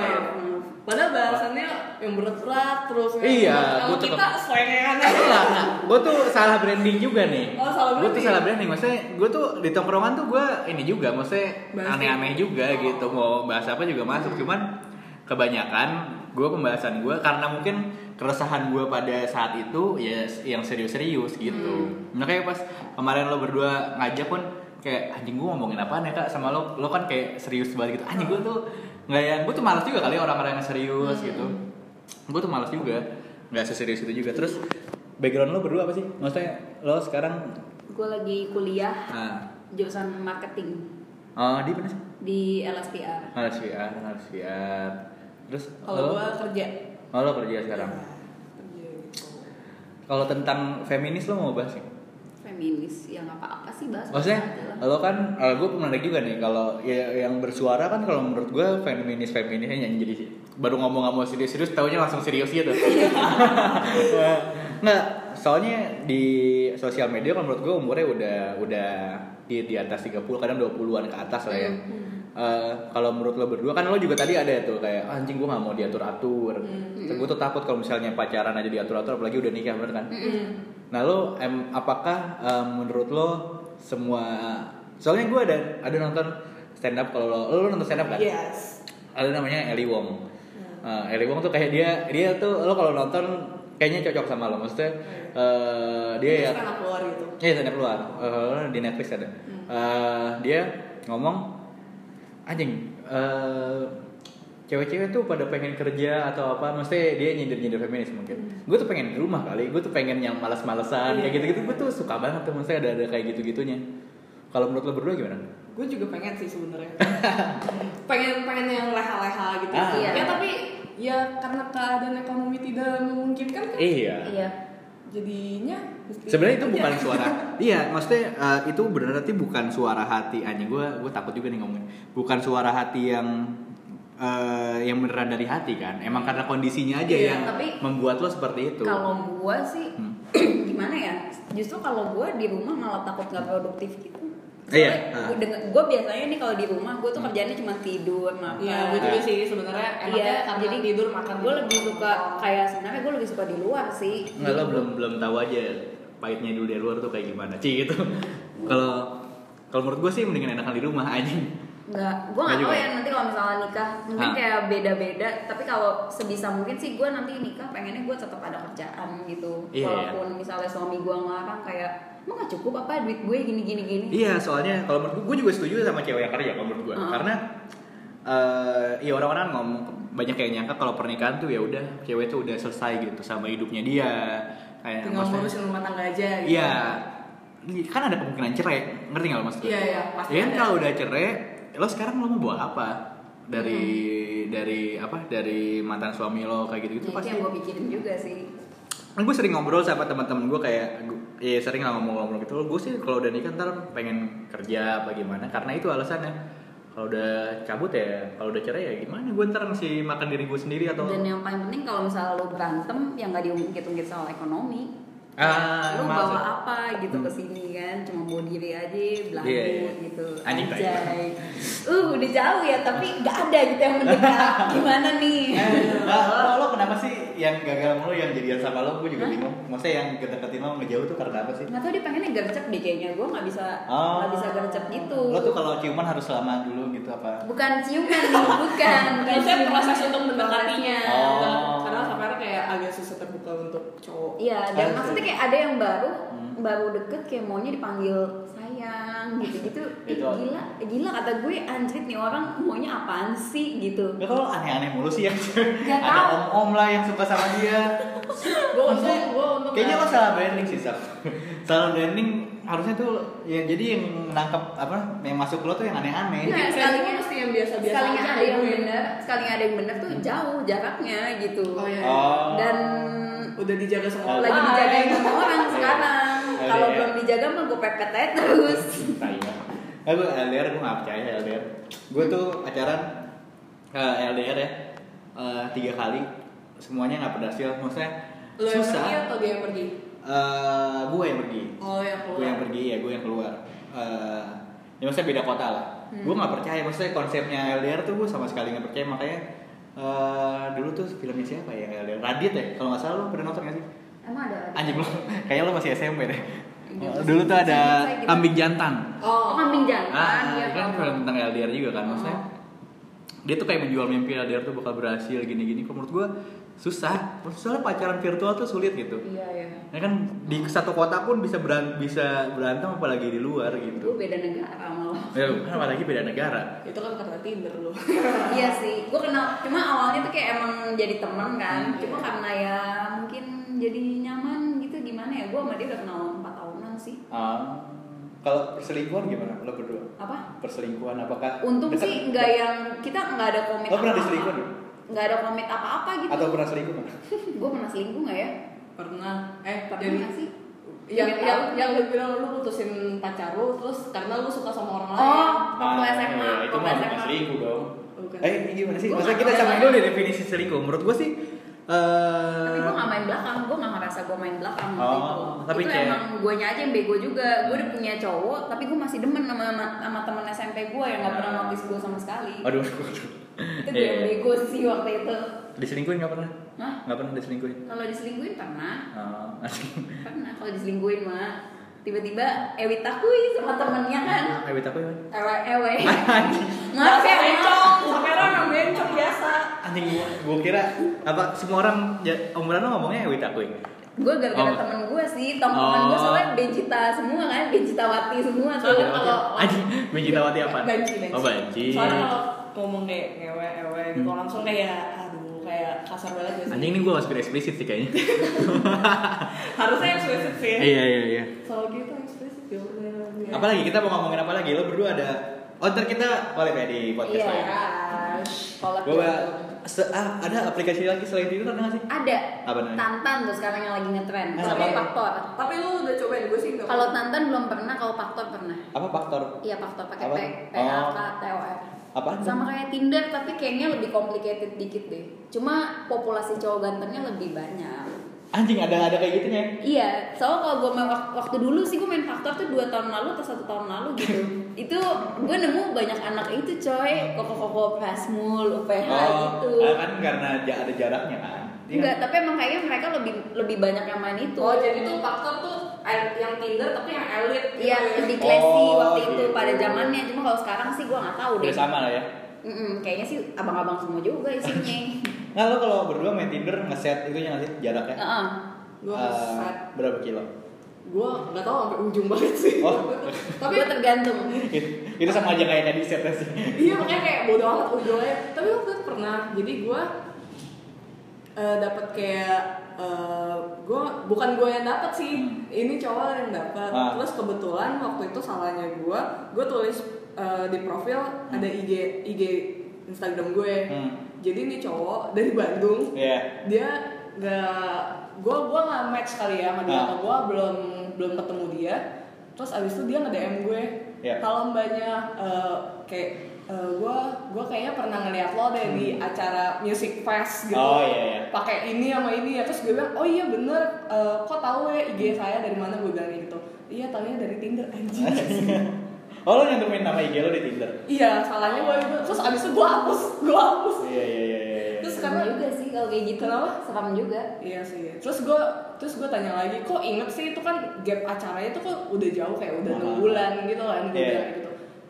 Padahal bahasannya yang berat-berat terus. Iya, Kalau kita selengean Enggak, enggak. Gue tuh salah branding juga nih. Oh, salah Gue tuh branding. salah branding. Maksudnya gue tuh di tongkrongan tuh gue ini juga, maksudnya aneh-aneh juga Oh. gitu. Mau bahas apa juga masuk. Cuman kebanyakan gue pembahasan gue karena mungkin keresahan gue pada saat itu ya yang serius-serius gitu. Makanya pas kemarin lo berdua ngajak pun kayak anjing gue ngomongin apaan ya kak sama lo lo kan kayak serius banget gitu anjing gue tuh nggak yang gue tuh malas juga kali orang-orang yang serius gitu. Gue tuh malas juga. Nggak seserius itu juga. Terus background lo berdua apa sih? Maksudnya lo sekarang gue lagi kuliah ah. jurusan marketing. Oh di mana sih? Di LSPR harus VR terus lo? Kalau gua kerja. oh lo kerja sekarang? Kerja gitu. kalau tentang feminis lo mau bahas ya feminis yang apa-apa sih bahas maksudnya lo kan gue menarik juga nih kalau ya, yang bersuara kan kalau menurut gue feminis feminisnya yang jadi baru ngomong nggak mau serius serius taunya langsung serius gitu. Nggak soalnya di sosial media kan menurut gue umurnya udah udah di di atas 30 kadang 20-an ke atas lah ya. Eh, kalau menurut lo berdua kan lo juga tadi ada tuh kayak "Ah, anjing gue nggak mau diatur atur gue tuh takut kalau misalnya pacaran aja diatur atur apalagi udah nikah bener kan Nah lo em, apakah em, menurut lo semua soalnya gue ada ada nonton stand up kalau lo lo nonton stand up kan? Yes. Ada namanya Ellie Wong. Eh, Ellie Wong tuh kayak dia dia tuh lo kalau nonton kayaknya cocok sama lo maksudnya eh, dia ya kan keluar gitu. Iya stand up keluar Eh, di Netflix ada. Eh, dia ngomong anjing eh, cewek-cewek tuh pada pengen kerja atau apa maksudnya dia nyindir-nyindir feminis mungkin gue tuh pengen di rumah kali gue tuh pengen yang malas-malesan kayak Iya. gitu-gitu gue tuh suka banget tuh maksudnya ada ada kayak gitu-gitunya kalau menurut lo berdua gimana Gue juga pengen sih sebenarnya. pengen pengen yang leha-leha gitu. Ah. Iya. Ya tapi ya karena keadaan ekonomi tidak memungkinkan kan. iya iya Jadinya sebenarnya itu kerja. bukan suara iya maksudnya eh, itu berarti bukan suara hati anjing gue gue takut juga nih ngomongin bukan suara hati yang eh, yang beneran dari hati kan emang karena kondisinya aja Iya, yang tapi membuat lo seperti itu kalau gue sih Hmm. gimana ya justru kalau gue di rumah malah takut nggak produktif gitu Iya, ah. gue biasanya nih kalau di rumah gue tuh kerjanya cuma tidur makan Iya, gue juga sih sebenarnya Iya, jadi tidur makan. gue lebih suka kayak sebenarnya gue lebih suka di luar sih. Nggak lo belum belum tahu aja pahitnya dulu dari luar tuh kayak gimana sih gitu. Kalau kalau menurut gue sih mendingan enakan di rumah anjing. Nggak, gue Nggak tahu juga. ya nanti kalau misalnya nikah mungkin Hah? kayak beda-beda. Tapi kalau sebisa mungkin sih gue nanti nikah pengennya gue tetap ada kerjaan gitu. Iya, Walaupun misalnya suami gue ngelarang kayak emang nggak cukup apa duit gue gini gini gini. Iya, soalnya kalau menurut gue, gue juga setuju sama cewek yang kerja kalau menurut gue. Heeh. Karena eh ya orang-orang ngomong banyak yang nyangka kalau pernikahan tuh ya udah cewek tuh udah selesai gitu sama hidupnya dia. Kayak tinggal maksudnya- ngurusin rumah tangga aja gitu. Iya. Kan ada kemungkinan cerai, ngerti nggak lo maksud gue? Iya, iya, pasti Ya kan kalau udah cerai, lo sekarang lo mau bawa apa? Dari Hmm. dari apa? Dari mantan suami lo kayak gitu-gitu Nah, itu pasti. yang gue pikirin juga sih. Kan gue sering ngobrol sama teman-teman gue kayak ya sering lah ngomong-ngomong gitu gue sih kalau udah nikah ntar pengen kerja apa gimana karena itu alasannya kalau udah cabut ya kalau udah cerai ya gimana gue ntar masih makan diri gue sendiri atau Dan yang paling penting kalau misalnya lo berantem yang nggak diungkit-ungkit soal ekonomi. Ah, lu maksud- bawa apa gitu ke sini kan cuma bawa diri aja belakang Iya, iya. gitu Anjing. Anjay. uh udah jauh ya tapi nggak ada gitu yang mendekat gimana nih Eh, lo, lo kenapa sih yang gagal mulu yang jadian sama lo gue juga bingung. Maksudnya yang deketin lo ngejauh tuh karena apa sih? nggak tahu dia pengennya gercep deh kayaknya gue nggak bisa Oh. nggak bisa gercep gitu Lo tuh kalau ciuman harus lama dulu gitu apa? bukan ciuman nih bukan ciuman. proses untuk mendekatinya Oh. Karena sampai kayak agak susah terbuka untuk cowok Iya, dan Harus maksudnya ya? kayak ada yang baru, Hmm. baru deket kayak maunya dipanggil sayang gitu-gitu. Itu. gila, gila kata gue anjrit nih orang maunya apaan sih gitu. Gak kalau aneh-aneh mulu sih yang Gak ada tahu. om-om lah yang suka sama dia. Gue untung, gue untung Kayaknya lo salah branding sih, Sab. salah branding harusnya tuh ya jadi yang nangkep apa yang masuk lo tuh yang aneh-aneh. Nah, Sekalinya sekalinya mesti yang biasa-biasa sekalinya aja ada yang gue. bener, sekalinya ada yang bener tuh jauh jaraknya gitu. Oh iya. Oh. Dan Udah dijaga sama lagi orang. dijagain sama orang Iya. sekarang. Kalau belum dijaga mah gue pepet aja terus. Nah, gue LDR gue gak percaya LDR. Gue tuh pacaran eh, LDR ya eh, tiga kali semuanya nggak berhasil. Maksudnya Lo yang susah. pergi atau dia yang pergi? Eh, gue yang pergi. Oh yang gue keluar. yang pergi ya gue yang keluar Eh, ya maksudnya beda kota lah Hmm. gue nggak percaya maksudnya konsepnya LDR tuh gue sama sekali nggak percaya makanya eh, dulu tuh filmnya siapa ya LDR Radit ya kalau nggak salah lo pernah nonton nggak sih Emang ada. anjing lo kayaknya lo masih SMP deh Iya, Oh, dulu tuh ada gitu. kambing jantan Oh, kambing jantan. ah iya, kan film tentang LDR juga kan maksudnya Oh. dia tuh kayak menjual mimpi LDR tuh bakal berhasil gini-gini kok menurut gue susah soalnya pacaran virtual tuh sulit gitu Iya, iya. ya kan di satu kota pun bisa beran bisa berantem apalagi di luar gitu Gue beda negara malah. Ya, kan apalagi beda negara. Itu kan karena Tinder lo. iya sih, gue kenal. Cuma awalnya tuh kayak emang jadi teman kan. Hmm. Cuma karena ya mungkin jadi nyaman gitu gimana ya. Gue sama dia udah kenal 4 tahunan sih. Ah, kalau perselingkuhan gimana? Lo berdua? Apa? Perselingkuhan apakah? Untung dekat? sih nggak yang kita nggak ada komit. Lo pernah diselingkuhin? Nggak ada komit apa-apa gitu. Atau pernah selingkuh gue pernah selingkuh nggak ya? Pernah. Eh Pernah jadi sih? yang Nggak yang tahu. yang lu bilang lu putusin pacar lu terus karena lu suka sama orang lain. Oh, waktu Ah, SMA. ya, itu waktu mah bukan selingkuh dong. Bukan. Eh, ini gimana sih? Nggak kita samain ya. dulu deh definisi selingkuh. Menurut gua sih eh Tapi gue gak main belakang, gue gak ngerasa gue main belakang Oh, itu tapi Itu kayak- emang gue aja yang bego juga Gue udah punya cowok, tapi gue masih demen sama, sama, sama temen SMP gue yang gak pernah notice gue sama sekali Aduh, aduh. Itu gue Iya, yang iya. bego sih waktu itu Diselingkuhin nggak pernah? Hah? Nggak pernah diselingkuhin? Kalau diselingkuhin pernah, Oh, pernah kalau diselingkuhin mah Tiba-tiba Ewi takui sama temennya kan wait aku ya. Ewe-ewe Anjing. Maaf ya, bencong, sampai orang yang bencong biasa. Anjing gua, gua kira apa semua orang ya, umuran lo ngomongnya wait aku ya. Gue gara-gara Oh. temen gue sih, tongkrongan gue Oh. soalnya Bencita semua kan, Bencitawati semua tuh Soalnya kalau Anjing, Benjitawati apa? Banci, banci. Oh, banci. Soalnya kalau ngomong kayak ngewe, ewe gitu langsung kayak aduh kayak kasar banget gak sih? Anjing ini gue masukin eksplisit sih kayaknya. Harusnya yang eksplisit sih. iya iya iya. Soal gitu eksplisit ya. Apalagi kita mau ngomongin apa lagi? Lo berdua ada Oh ntar kita balik ya di podcast Iya, lo ya. Gue ah, ada aplikasi lagi selain Tinder ada nggak sih? Ada. Apa namanya? Tantan tuh sekarang yang lagi ngetren. Ah, Sama apa? faktor. Tapi lu udah cobain gue sih. Kalau Tantan belum pernah, kalau faktor pernah. Apa faktor? Iya faktor pakai? P, P A Oh. K T O R. Apaan? Sama kayak Tinder tapi kayaknya lebih complicated dikit deh. Cuma populasi cowok gantengnya lebih banyak. Anjing ada ada kayak gitunya. Iya, soalnya kalau gue main wak- waktu dulu sih gue main faktor tuh dua tahun lalu atau satu tahun lalu gitu. itu gue nemu banyak anak itu coy, koko-koko Prasmul, UPH gitu. ah, kan karena ada jaraknya kan. Iya Enggak, tapi emang kayaknya mereka lebih lebih banyak yang main itu. Oh jadi tuh faktor tuh yang Tinder tapi yang elit. gitu Iya, ya. lebih classy Oh, waktu itu gitu. pada zamannya. Cuma kalau sekarang sih gue nggak tahu deh. Udah sama lah ya. Mm-mm, kayaknya sih abang-abang semua juga isinya. Nah lo kalau berdua main Tinder ngeset itu nggak sih jaraknya? Heeh. Gue Eh, set. berapa kilo? Gue nggak tahu sampai ujung banget sih. Oh. tapi Gue tergantung. itu, sama aja kayak tadi setnya sih. iya makanya kayak bodo amat ujungnya. Tapi waktu itu pernah. Jadi gue eh dapat kayak eh gue bukan gue yang dapat sih. Ini cowok yang dapat. Ah. Terus kebetulan waktu itu salahnya gue. Gue tulis eh, di profil ada IG IG Instagram gue. Hmm. Jadi ini cowok dari Bandung. Iya. dia nggak gue gue nggak match kali ya sama dia Ah. gue belum belum ketemu dia terus abis itu dia nge DM gue Iya. kalau mbaknya eh, kayak gue gue kayaknya pernah ngeliat lo deh di acara music fest gitu Hmm. Oh, iya, iya. pakai ini sama ini ya terus gue bilang oh iya bener eh, kok tahu ya IG saya dari mana gue bilang gitu iya tahunya dari Tinder anjing oh lo nyantumin nama IG lo di Tinder? iya salahnya gue itu terus abis itu gue hapus gue hapus Iya iya iya iya. iya. terus serem Karena- juga sih kalau kayak gitu Kenapa? serem juga Iya sih. Terus gue terus gue tanya lagi, kok inget sih itu kan gap acaranya itu kok udah jauh kayak udah enam bulan gitu kan gue Iya. bilang gitu.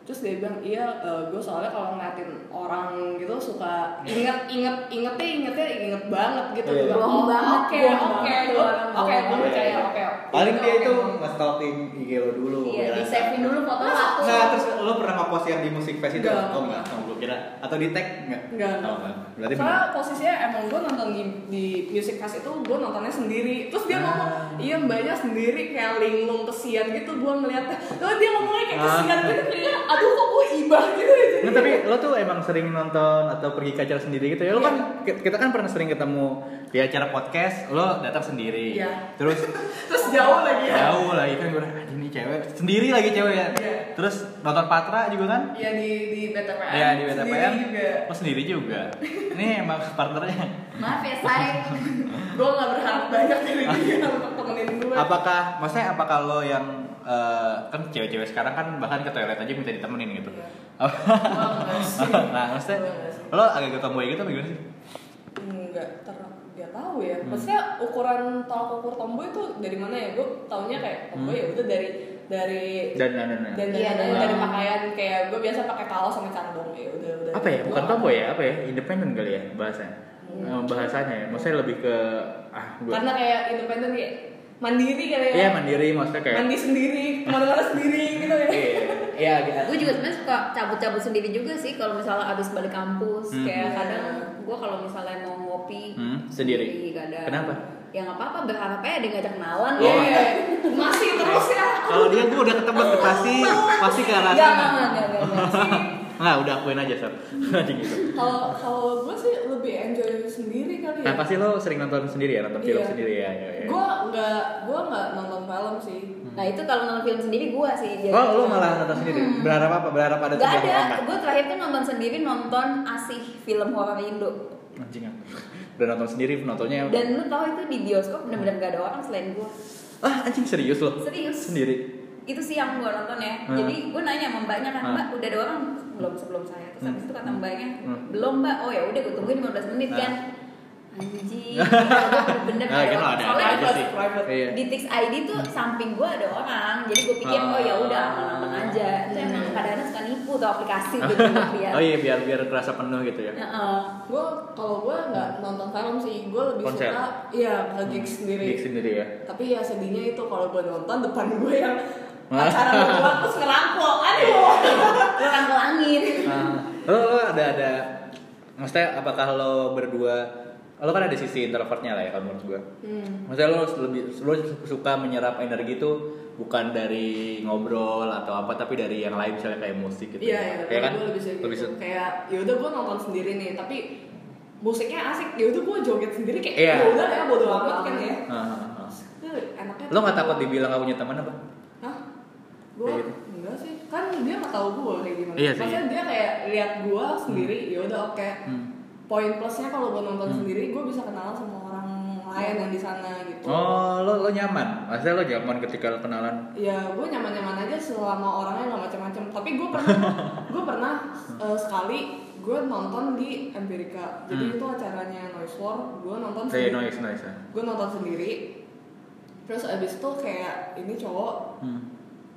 Terus dia bilang iya gue soalnya kalau ngeliatin orang gitu suka inget inget ingetnya ingetnya inget banget gitu. Iya. Bilang, Bohong oh, banget, Oke oke orang oke gue percaya oke. Paling Gitu, dia itu oke. nge-stalking IG lo dulu. iya di rasa. save dulu foto satu Nah, terus lo pernah nge-post yang di musik fest itu? Enggak. Oh enggak, oh, gue kira. Atau di tag enggak? Enggak. Oh, enggak. Berarti Soalnya posisinya emang gue nonton di, di Music Fest itu gue nontonnya sendiri Terus dia Ah. ngomong, iya mbaknya sendiri kayak linglung kesian gitu gue ngeliatnya Terus dia ngomongnya kayak Ah. kesian gitu kayak aduh kok gue ibah gitu ya Nggak, tapi lo tuh emang sering nonton atau pergi ke acara sendiri gitu ya? Lo Iya. kan kita kan pernah sering ketemu di acara podcast, lo datang sendiri. Iya. Terus Terus jauh lagi ya jauh lagi kan gue bilang, ini cewek sendiri lagi cewek ya. Iya. Terus nonton Patra juga kan? Iya di, di BTPN Iya di sendiri BTPN. juga Oh sendiri juga. Ini emang partnernya. maaf ya say Gue gak berharap banyak dari dia untuk temenin gue Apakah, maksudnya apakah lo yang eh, kan cewek-cewek sekarang kan bahkan ke toilet aja minta ditemenin gitu. Iya. Enggak sih. nah maksudnya lo agak ke tomboy gitu apa gimana sih? Enggak ter dia tahu ya. Hmm. Maksudnya ukuran tolak ukur tomboy itu dari mana ya? Gue taunya kayak tomboy Hmm. ya udah dari dari Dan dan dan. dan Iya, dari, dan- dari pakaian kayak gue biasa pakai kaos sama candong ya udah udah apa ya bukan tomboy ya apa ya independen kali ya bahasanya Eh, bahasanya ya maksudnya lebih ke ah gue karena kayak independen kayak mandiri kali ya iya mandiri maksudnya kayak mandi sendiri ke mana-mana sendiri gitu ya iya iya gitu. gue juga sebenarnya suka cabut-cabut sendiri juga sih kalau misalnya abis balik kampus Hmm. kayak kadang gue kalau misalnya mau ngopi Hmm, sendiri? kadang Kenapa? ya nggak apa-apa berharap aja dia ngajak kenalan Iya, Oh. iya. masih terus ya kalau dia tuh udah ketemu pasti pasti ke arah sana nggak udah akuin aja Anjing gitu. Kalau kalau gue sih lebih enjoy sendiri kali ya. Nah pasti lo sering nonton sendiri ya nonton film Iya. sendiri ya, ya, ya. gue nggak gue nggak nonton film sih. Nah itu kalau nonton film sendiri gue sih jadi- oh lo malah nonton sendiri? Berharap apa? Berharap ada Gak ada, gue terakhir tuh nonton sendiri nonton asih film horor Indo. Anjing ah. udah nonton sendiri nontonnya Dan lu tau itu di bioskop bener-bener gak ada orang selain gue ah anjing serius lo? Serius. Sendiri? Itu sih yang gue nonton ya. Hmm. Jadi gue nanya sama mbaknya kan Hmm. Mbak udah ada orang belum sebelum saya Terus habis itu kata mbaknya Hmm. Belum mbak, oh ya udah gue tungguin 15 menit Hmm. kan Anjing, bener-bener Nah, gak ada gitu orang ada Soalnya sih. private. Iya. di Tix ID tuh samping gue ada orang jadi gue pikir Ah. oh ya udah aman-aman aja itu emang kadang-kadang suka nipu tuh aplikasi gitu lihat oh iya biar biar terasa penuh gitu ya Heeh. gue kalau gue nggak nonton film sih gue lebih Konser? suka iya ke gigs sendiri Gig sendiri ya tapi ya sedihnya itu kalau gue nonton depan gue yang Ah. acara berdua terus ngerangkul aduh lu rangkul angin Nah, lo, lo ada ada maksudnya apakah lo berdua lo kan ada sisi introvertnya lah ya kalau menurut gue hmm. maksudnya lo lebih lo suka menyerap energi itu bukan dari ngobrol atau apa tapi dari yang lain misalnya kayak musik gitu iya iya ya kan gue lebih suka lebih gitu. suka kayak ya udah gue nonton sendiri nih tapi musiknya asik ya udah gue joget sendiri kayak Iya. ya udah ya bodo amat kan ya Ah, ah, ah. Itu enaknya lo nggak takut dibilang gak punya teman apa? Gue gitu. enggak sih, kan dia nggak tahu gue kayak gimana. Iya sih. Maksudnya dia kayak lihat gue sendiri, ya udah oke. Hmm. Poin plusnya kalau gue nonton Hmm. sendiri, gue bisa kenalan sama orang lain yang di sana gitu. oh lo lo nyaman maksudnya lo nyaman ketika lo kenalan Ya gue nyaman-nyaman aja selama orangnya nggak macam-macam. Tapi gue pernah, gue pernah eh, sekali gue nonton di Empirica. Jadi Hmm. itu acaranya Noise War. Gue nonton kayak sendiri. noise noise ya. Gue nonton sendiri. Terus abis itu kayak ini cowok hmm.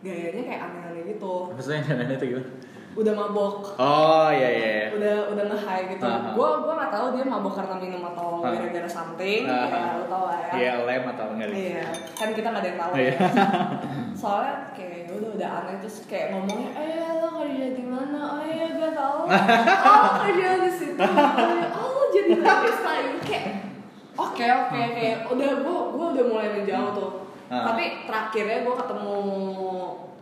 Gayanya kayak aneh-aneh gitu. maksudnya yang itu gimana Udah mabok. oh iya iya iya. udah udah nge-high gitu. Ah. Gue gua nggak tahu dia mabuk karena minum atau Ah. gara-gara something. Ah. Ya lu tau lah ya. Iya lem atau enggak Iya, kan kita nggak ada yang tahu. Ya. Soalnya kayak ya udah udah aneh terus kayak ngomongnya, eh lo kerja di mana? Oh iya gak tahu. oh kerja di situ. Oh, iya. oh lo jadi barista kayak. Oke oke kayak udah gue gue udah mulai menjauh tuh. Ah. Tapi terakhirnya gue ketemu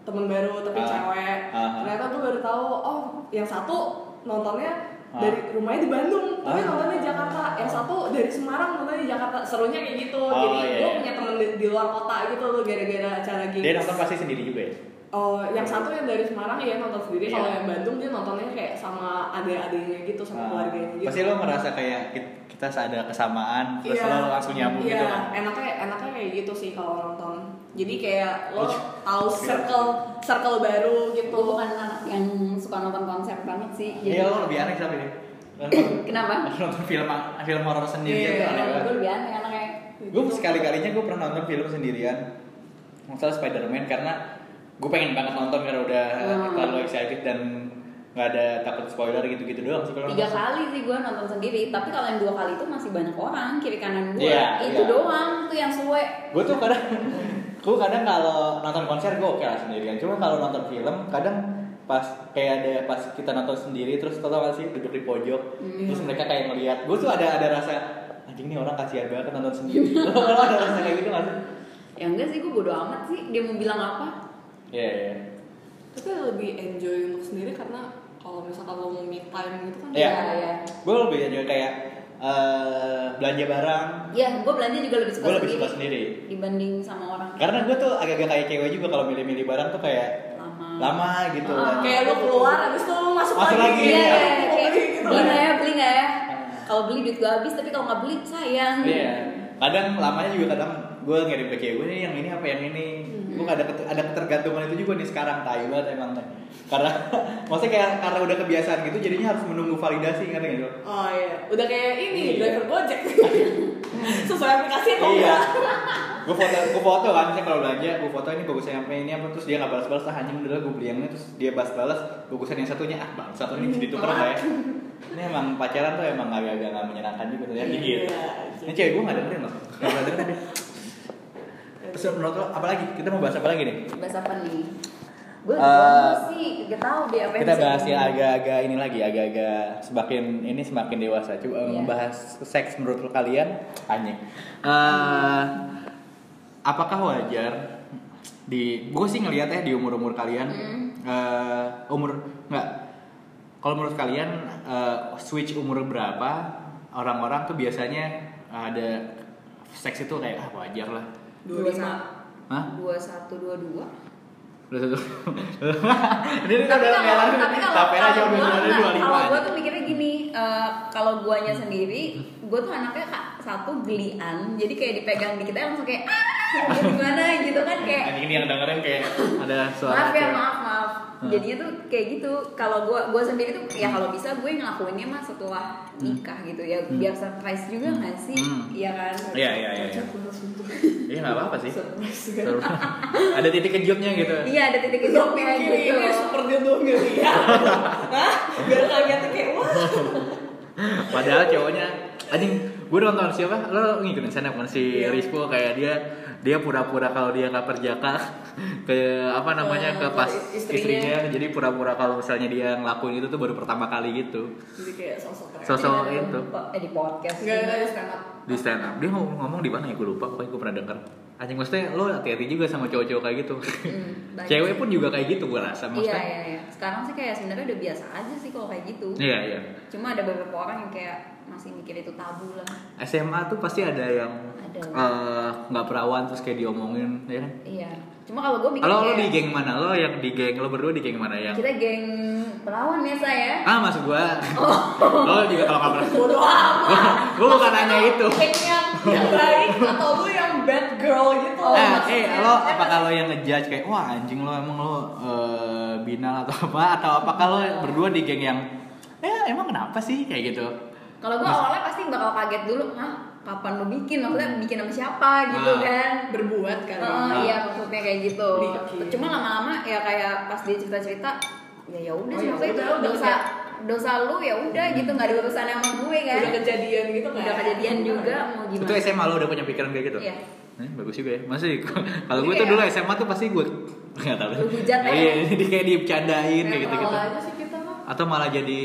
temen baru tapi Ah. cewek. Ah. Ternyata gue baru tahu oh yang satu nontonnya dari rumahnya di Bandung, tapi nontonnya di Jakarta. Yang satu dari Semarang nontonnya di Jakarta. Serunya kayak gitu. Oh, Jadi iya, gue iya. punya temen di, di luar kota gitu loh gara-gara acara gigs. dia nonton pasti sendiri juga ya Oh, yang satu yang dari Semarang ya nonton sendiri. Iya. Kalau yang Bandung dia nontonnya kayak sama adik-adiknya gitu, sama Ah. keluarganya gitu. pasti lo merasa kayak kit- kita ada kesamaan terus Iya. lo langsung nyambung iya, gitu kan enaknya enaknya kayak gitu sih kalau nonton. Jadi kayak lo Oh, tahu circle circle baru gitu. gue bukan anak yang suka nonton konser banget sih iya lo lebih aneh tapi nih Kenapa? nonton film film horor sendirian Iya, tuh aneh Gue lebih aneh anaknya. gue sekali kalinya gue pernah nonton film sendirian masalah Spider-Man karena gue pengen banget nonton karena udah Hmm. terlalu excited dan nggak ada takut spoiler gitu-gitu doang sih kalau Tiga nonton. kali sih gue nonton sendiri, tapi kalau yang dua kali itu masih banyak orang kiri kanan gue. Iya, itu iya. doang tuh yang suwe. gue tuh kadang gue kadang kalau nonton konser gue oke lah sendirian cuma kalau nonton film kadang pas kayak ada pas kita nonton sendiri terus tau gak sih duduk di pojok Hmm. terus mereka kayak ngeliat gue tuh ada ada rasa anjing nih orang kasihan banget nonton sendiri lo lo ada rasa kayak gitu gak sih Ya enggak sih, gue bodo amat sih. Dia mau bilang apa? Iya iya Tapi lebih enjoy untuk sendiri karena kalau misalkan lo mau me time gitu kan. Iya. iya. gue lebih aja kayak eh, belanja barang Ya, gue belanja juga lebih suka gue lebih sendiri. suka sendiri Dibanding sama orang. karena gue tuh agak-agak kayak cewek juga kalau milih-milih barang tuh kayak Lama. lama gitu Ah. Kayak lo keluar habis itu lo masuk, Masuk lagi, Iya, Iya. iya, Mau kayak beli gitu beli nggak ya, beli nggak ya? Kalau beli duit gue habis, tapi kalau nggak beli sayang. Iya. Kadang lamanya juga kadang gue ngirim ke cewek gue nih yang ini apa yang ini. Gue ada keter- ada ketergantungan itu juga nih sekarang tai banget emang. Karena maksudnya kayak karena udah kebiasaan gitu jadinya harus menunggu validasi ngerti lo? Oh iya, udah kayak ini Iya. driver Gojek. Sesuai aplikasi atau Iya. enggak? gue foto gue foto kan misalnya kalau belanja gue foto ini bagusnya yang ini apa terus dia nggak balas-balas ah anjing udah gue beli yang ini terus dia balas-balas bagusan yang satunya ah bang satu ini jadi tuker nggak ya ini emang pacaran tuh emang agak-agak nggak menyenangkan juga tuh ya Iya, dikit ini cewek gue nggak dengerin loh nggak dengerin menurut lo apa lagi? Kita mau bahas apa lagi nih? Bahas apa nih? Gue Eh, sih, gak tau deh apa kita bahas yang agak-agak ini lagi agak-agak semakin ini semakin dewasa. Coba Iya. membahas seks menurut lo kalian anjing. Eh, apakah wajar di gue sih ngelihat ya di umur umur kalian Hmm. eh, umur nggak. Kalau menurut kalian eh, switch umur berapa orang-orang tuh biasanya ada seks itu kayak ah wajar lah 25. sa- Hah? dua satu dua dua. Udah satu. Ini kita Tapi udah kalau kayak tapi aja kalau udah enggak, dua lima. kalau gue tuh mikirnya gini, eh, kalau guanya sendiri, gue tuh anaknya kak satu gelian, jadi kayak dipegang dikit aja langsung kayak ah gimana gitu kan kayak ini yang dengerin kayak ada suara. maaf ya maaf Hmm. jadinya tuh kayak gitu kalau gua gua sendiri tuh ya kalau bisa gue ngelakuinnya mah setelah nikah gitu ya Hmm. biar surprise juga nggak sih Hmm. iya kan Iya iya iya. iya. Iya nggak apa-apa sih. Surprise ada titik kejutnya gitu. iya ada titik kejutnya gitu ini super dildo ngeliat Hah? Biar kalian tuh kayak wah Padahal cowoknya anjing gue nonton siapa? Lo ngikutin sana kan? Si Iya. Rispo kayak dia dia pura-pura kalau dia nggak perjaka ke apa namanya ke Eh, pas ke istrinya. istrinya jadi pura-pura kalau misalnya dia ngelakuin itu tuh baru pertama kali gitu. Jadi kayak sosok Di dalam itu. eh, di podcast Enggak, enggak ada stand up. Di stand up. Dia ngomong, ngomong di mana ya? Gue lupa pokoknya gue pernah denger. Anjing maksudnya lo hati-hati juga sama cowok-cowok kayak gitu. Hmm, banyak cewek pun juga kayak gitu gue rasa iya maksudnya. iya iya. Sekarang sih kayak sebenarnya udah biasa aja sih kalau kayak gitu. Iya iya. Cuma ada beberapa orang yang kayak masih mikir itu tabu lah. SMA tuh pasti ada yang eh, nggak perawan terus kayak diomongin ya kan? Iya. Cuma kalau gue mikir kalau lo di geng mana? Lo yang di geng lo berdua di geng mana yang? Kita geng perawan ya saya ah maksud gua. Oh. lo juga kalau pernah Bodoh amat. Gua bukan nanya itu. Geng yang, yang baik atau lu yang bad girl gitu? Eh, eh lo apakah lo yang ngejudge kayak wah anjing lo emang lo eh, binal atau apa? Atau apakah lo berdua di geng yang ya emang kenapa sih? Kayak gitu Kalau gue awalnya pasti bakal kaget dulu, hah kapan lo bikin? Maksudnya bikin sama siapa gitu Ah. kan? Berbuat kan Oh, Ah. iya maksudnya kayak gitu. Bikin. Cuma lama-lama ya kayak pas dia cerita-cerita, ya ya udah Oh, sih ya maksudnya itu udah, udah dosa dosa lu ya udah gitu nggak ada urusan sama gue kan. Udah kejadian gitu kan Udah kejadian juga mau gimana? itu SMA lo udah punya pikiran kayak gitu Iya. Eh, bagus juga ya masih kalau gue Jadi tuh dulu SMA tuh pasti gue nggak tahu Lu hujat ya? iya jadi kayak dibcandain kayak gitu gitu Netral aja sih kita mah atau malah jadi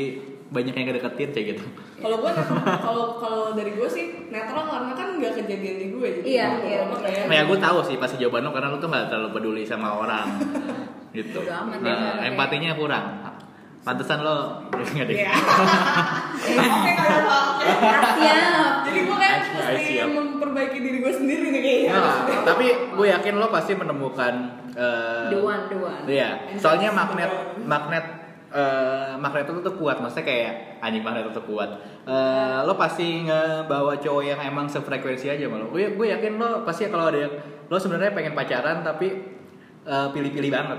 banyak yang kedeketin kayak gitu kalau gue kalau kalau dari gue sih netral karena kan nggak kejadian di gue jadi Iya, iya. ya. Nah, ya gue tahu sih pasti jawaban lo karena lo tuh nggak terlalu peduli sama orang gitu. Amat ya, Nah, kayak- empatinya kurang. Pantesan lo nggak deh. Iya. Oke kalau oke. Siap. Jadi gue kan I mesti memperbaiki diri gue sendiri nih kayaknya. Nah, tapi gue yakin lo pasti menemukan eh, The one, the one. Iya. Soalnya magnet magnet eh, magnet itu tuh kuat, maksudnya kayak anjing magnet itu kuat. Eh, lo pasti ngebawa cowok yang emang sefrekuensi aja malu. Gue gue yakin lo pasti kalau ada yang lo sebenarnya pengen pacaran tapi eh, pilih-pilih banget.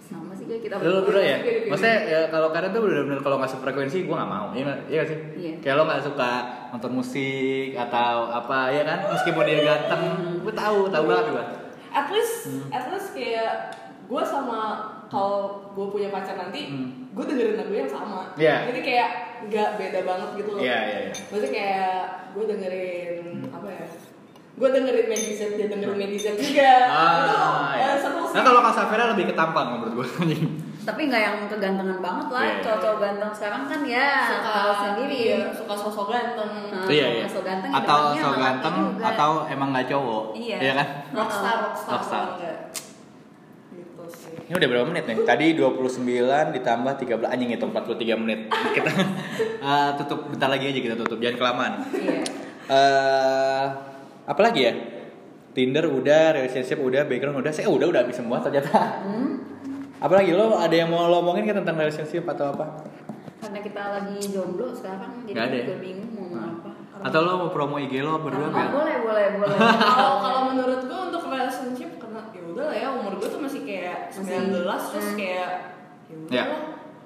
Sama sih juga kita berdua ya? Iya. Maksudnya ya, kalau Karen tuh bener-bener kalau nggak sefrekuensi gue nggak mau. Iya nggak iya sih? Iya. Kayak lo nggak suka nonton musik atau apa ya kan? Meskipun dia ganteng, gue tahu, tahu banget gue. at least Hmm. at least kayak gue sama kalau gue punya pacar nanti Hmm. gue dengerin lagu yang sama Iya. jadi kayak nggak beda banget gitu loh Iya iya iya. maksudnya kayak gue dengerin apa ya gue dengerin Medicine dia dengerin Medicine juga itu Ah, eh, iya. seru sih Nah kalau Kak Safira lebih ketampang menurut gue. tapi nggak yang kegantengan banget lah Iya, iya. cowok-cowok ganteng sekarang kan ya suka tahu sendiri iya, suka sosok ganteng Nah, iya iya. so ganteng Atau belakangnya so nggak ganteng atau emang nggak cowok. Iya. Iya kan? rockstar rockstar, Rockstar. sih Ini udah berapa menit nih? Tadi 29 ditambah 13 anjing itu 43 menit. Kita eh, tutup bentar lagi aja kita tutup jangan kelamaan. iya eh apa lagi ya? Tinder udah, relationship udah, background udah. Saya udah udah habis semua ternyata. hmm? Apalagi lo ada yang mau lo omongin kan tentang relationship atau apa? karena kita lagi jomblo sekarang jadi ada ya? bingung mau ngapa Atau lo mau promo IG lo berdua oh, boleh boleh boleh kalau kalau menurut gue untuk relationship karena ya ya umur gue tuh masih kayak Masih- 19 terus hmm. kayak ya Ya. lah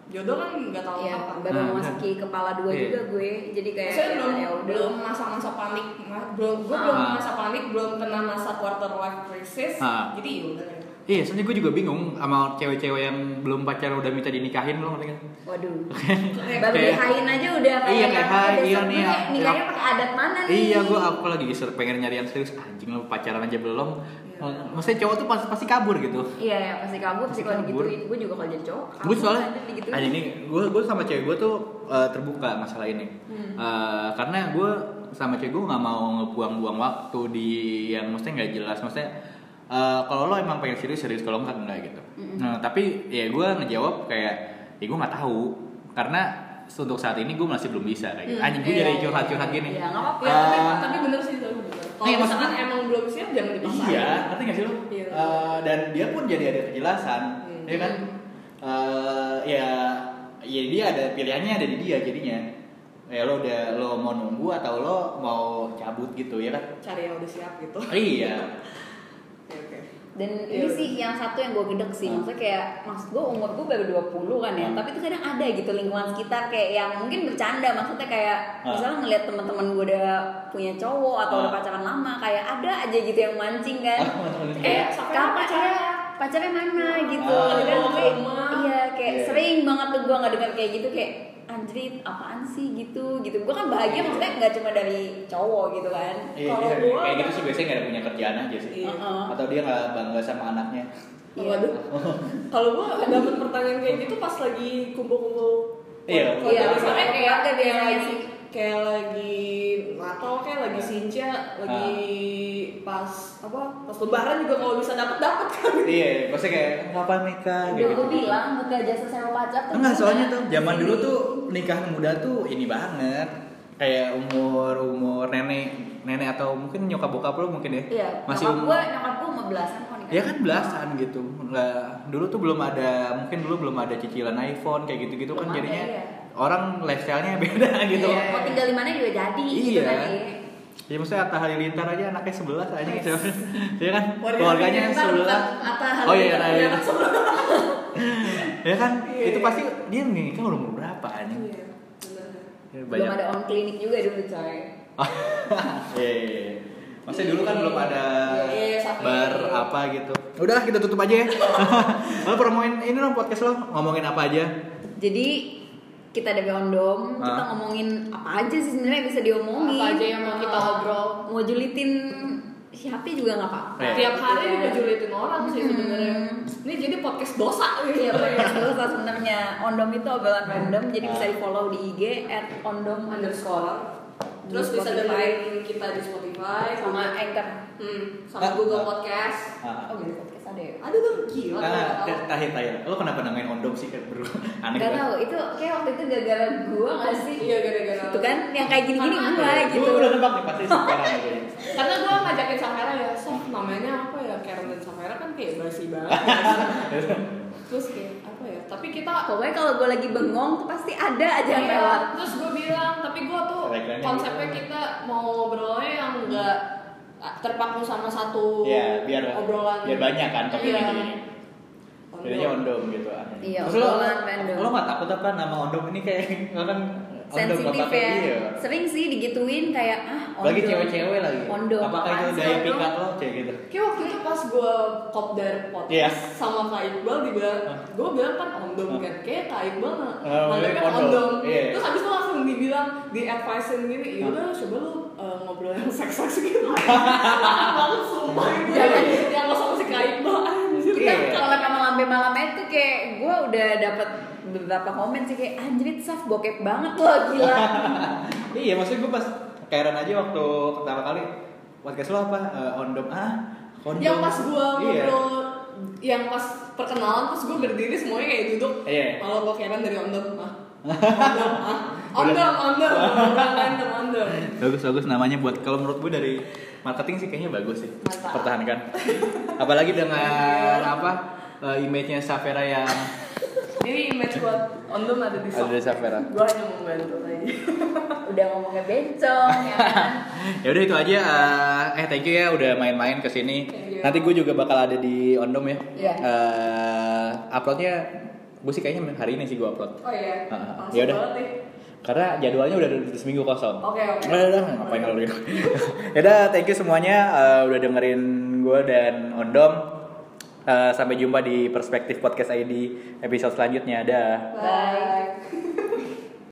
jodoh kan nggak tahu Iya, kapan baru Nah, memasuki kepala dua Iya. juga gue jadi kayak Saya belum ya udah belum masa-masa panik, belum gue belum Ah. masa panik, belum kena masa quarter life crisis, Ah. jadi ya udah ya. Iya, soalnya gue juga bingung sama cewek-cewek yang belum pacaran udah minta dinikahin lo ngerti kan? waduh Kayak- baru Kayak- dihain aja udah kayak Iya, kayak, yang "Hai, iya nih, ya." nikahnya pakai adat mana nih Iya, gue aku lagi geser pengen nyari yang serius anjing lo pacaran aja belum. Iya. Maksudnya cowok tuh pasti pasti kabur gitu. iya ya pasti kabur pasti kalau digituin gue juga kalau jadi cowok gue soalnya aja aja ini gue gue sama cewek gue tuh eh, terbuka masalah ini Hmm. Eh, karena gue sama cewek gue nggak mau ngebuang-buang waktu di yang maksudnya nggak jelas maksudnya eh, kalau lo emang pengen serius serius kalau enggak enggak gitu Mm-mm. nah tapi ya gue ngejawab kayak ya gue nggak tahu karena untuk saat ini gue masih belum bisa kayak gitu. Hmm, anjing gue iya, jadi iya. curhat-curhat gini Iya, nggak apa-apa. Ya, tapi, tapi bener sih itu. Kalau Iya, misalkan maksudnya- emang belum siap jangan dipaksain. Iya, ngerti gak sih lo? Iya. Eh, dan dia pun jadi ada kejelasan, Hmm. ya kan? Eh, ya, ya dia ada pilihannya ada di dia jadinya. Ya lo udah lo mau nunggu atau lo mau cabut gitu ya kan? Cari yang udah siap gitu. iya. Dan Iya, ini sih yang satu yang gue gedek sih maksudnya kayak maksud gue umur gue baru 20 kan ya Hmm. tapi itu kadang ada gitu lingkungan sekitar kayak yang mungkin bercanda maksudnya kayak Ah. misalnya ngeliat teman-teman gue udah punya cowok atau udah Ah. pacaran lama kayak ada aja gitu yang mancing kan eh kapan apa pacarnya pacarnya mana gitu Ah. dan gue ke rumah. iya kayak Iya. sering banget tuh gue nggak dengar kayak gitu kayak anjrit apaan sih gitu gitu gue kan bahagia maksudnya nggak cuma dari cowok gitu kan Iya, Kalau dia gua- kayak gitu sih biasanya gak ada punya kerjaan aja sih. Iya. Heeh. Atau dia nggak bangga sama anaknya. Iya. Waduh. Kalau gua dapet pertanyaan kayak gitu pas lagi kumpul-kumpul. Iya. Iya, keluarga kayak biasanya lagi sih. Kayak lagi Natal kayak lagi Sinca, lagi pas apa? Pas lebaran juga kalau bisa dapat dapat kan. Iya, pasti kayak kapan nikah Udah kayak gue gitu. bilang buka jasa sewa pacar Enggak, soalnya tuh zaman dulu tuh nikah muda tuh ini banget. Kayak umur umur nenek nenek atau mungkin nyokap bokap lo mungkin ya. Iya, Masih nyokap umur. gue, nyokap gue mau belasan kok nikah. Ya kan belasan gitu. Nggak, dulu tuh belum ada mungkin dulu belum ada cicilan iPhone kayak gitu-gitu kan Belum ada, jadinya iya. orang lifestyle-nya beda gitu. Iya, mau tinggal di mana juga jadi gitu Iya. kan ya. Ya maksudnya Atta Halilintar aja anaknya 11 aja gitu. Iya kan? Keluarganya Halilintar, 11. bukan Atta Oh iya, iya. anak sebelah. Ya kan? Iya, Itu iya. pasti dia nikah umur berapa anjing? Iya. Ya, Belum ada on klinik juga dulu coy. Iya, iya, iya. Maksudnya dulu kan belum ada Iya, iya, sampai- bar apa gitu. Udahlah kita tutup aja ya. Lo promoin ini dong podcast lo ngomongin apa aja? Jadi kita ada kondom, kita ngomongin apa aja sih sebenarnya bisa diomongin. Apa aja yang mau kita Uh, obrol. Mau julitin siapa juga nggak apa-apa. Iya. Tiap hari ya. julitin orang sih sebenarnya. Hmm. Ini jadi podcast dosa gitu. Iya podcast dosa sebenarnya. Ondom itu obrolan random, jadi bisa Ah. di follow di IG @ondom underscore. Terus bisa dengerin kita di Spotify sama Anchor. hmm, sama Ah, Google ah. Podcast. Ah. Oh gitu podcast ada ya? Ada dong gila. Nah, tahu. tahir tahir. Lo kenapa namain ondom sih kan bro? Aneh Gak tau, itu kayak waktu itu gara-gara gua gak sih? Iya gara-gara. Itu kan yang kayak gini-gini gua Gue gitu udah nebak nih pasti sekarang aja. Karena gue ngajakin Safera ya, Saf namanya apa ya? Karen dan Safera kan kayak basi banget. Terus kayak ya? Tapi kita Pokoknya kalau gue lagi bengong tuh pasti ada aja yang Iya, lewat terus gue bilang, tapi gue tuh Tagline-nya konsepnya gitu. kita mau ngobrolnya yang enggak terpaku sama satu Iya, biar obrolan biar banyak kan topiknya Iya. jadinya. Bedanya ondom gitu. Iya, Terus lo, random. lo gak takut apa nama ondom ini kayak kan gak sensitif ya iya. sering sih digituin kayak ah Lagi cewek-cewek lagi. ondom Apakah itu daya pikat lo kayak gitu? Kayak waktu itu pas gue kop dari podcast Iya. sama Kak Iqbal Ah. gue bilang kan ondom Ah. kan, kayak Kak Iqbal manggilnya kan ondom. ondom. Iya. Terus habis itu langsung dibilang di advice gini, Ah. yaudah coba lu uh, ngobrol yang seks seks gitu. Banget sumpah itu yang yang lo sama si Kak Iqbal Iya. kalau sama lambe malamnya tuh kayak gue udah dapat beberapa komen sih kayak anjrit saf bokep banget loh gila iya, maksudnya gue pas kairan aja waktu pertama kali podcast lo apa? Eh, ondom ah, kondom. Yang pas gue Iya. ngobrol, yang pas perkenalan terus gue berdiri semuanya kayak duduk. Iya. Kalau gue kira dari ondom, ah. Ondom, ah. Ondom, ondom, ondom, ondom. Bagus bagus namanya buat kalau menurut gue dari marketing sih kayaknya bagus sih. Mantap. Pertahankan. Apalagi dengan apa eh, image-nya Safera yang Ini image buat ondom ada di ada di Safera. Gue hanya membantu aja. udah ngomongnya bencong ya kan ya udah itu aja eh, eh thank you ya udah main-main ke sini nanti gue juga bakal ada di ondom ya Iya. Eh, uploadnya gue sih kayaknya hari ini sih gue upload Oh iya, Ah, langsung ya udah. Karena jadwalnya udah seminggu kosong. Oke, oke. Udah, udah, ngapain kalau gitu ya udah thank you semuanya. Eh, udah dengerin gue dan ondom. Eh, sampai jumpa di perspektif podcast ID episode selanjutnya. Dah. Bye.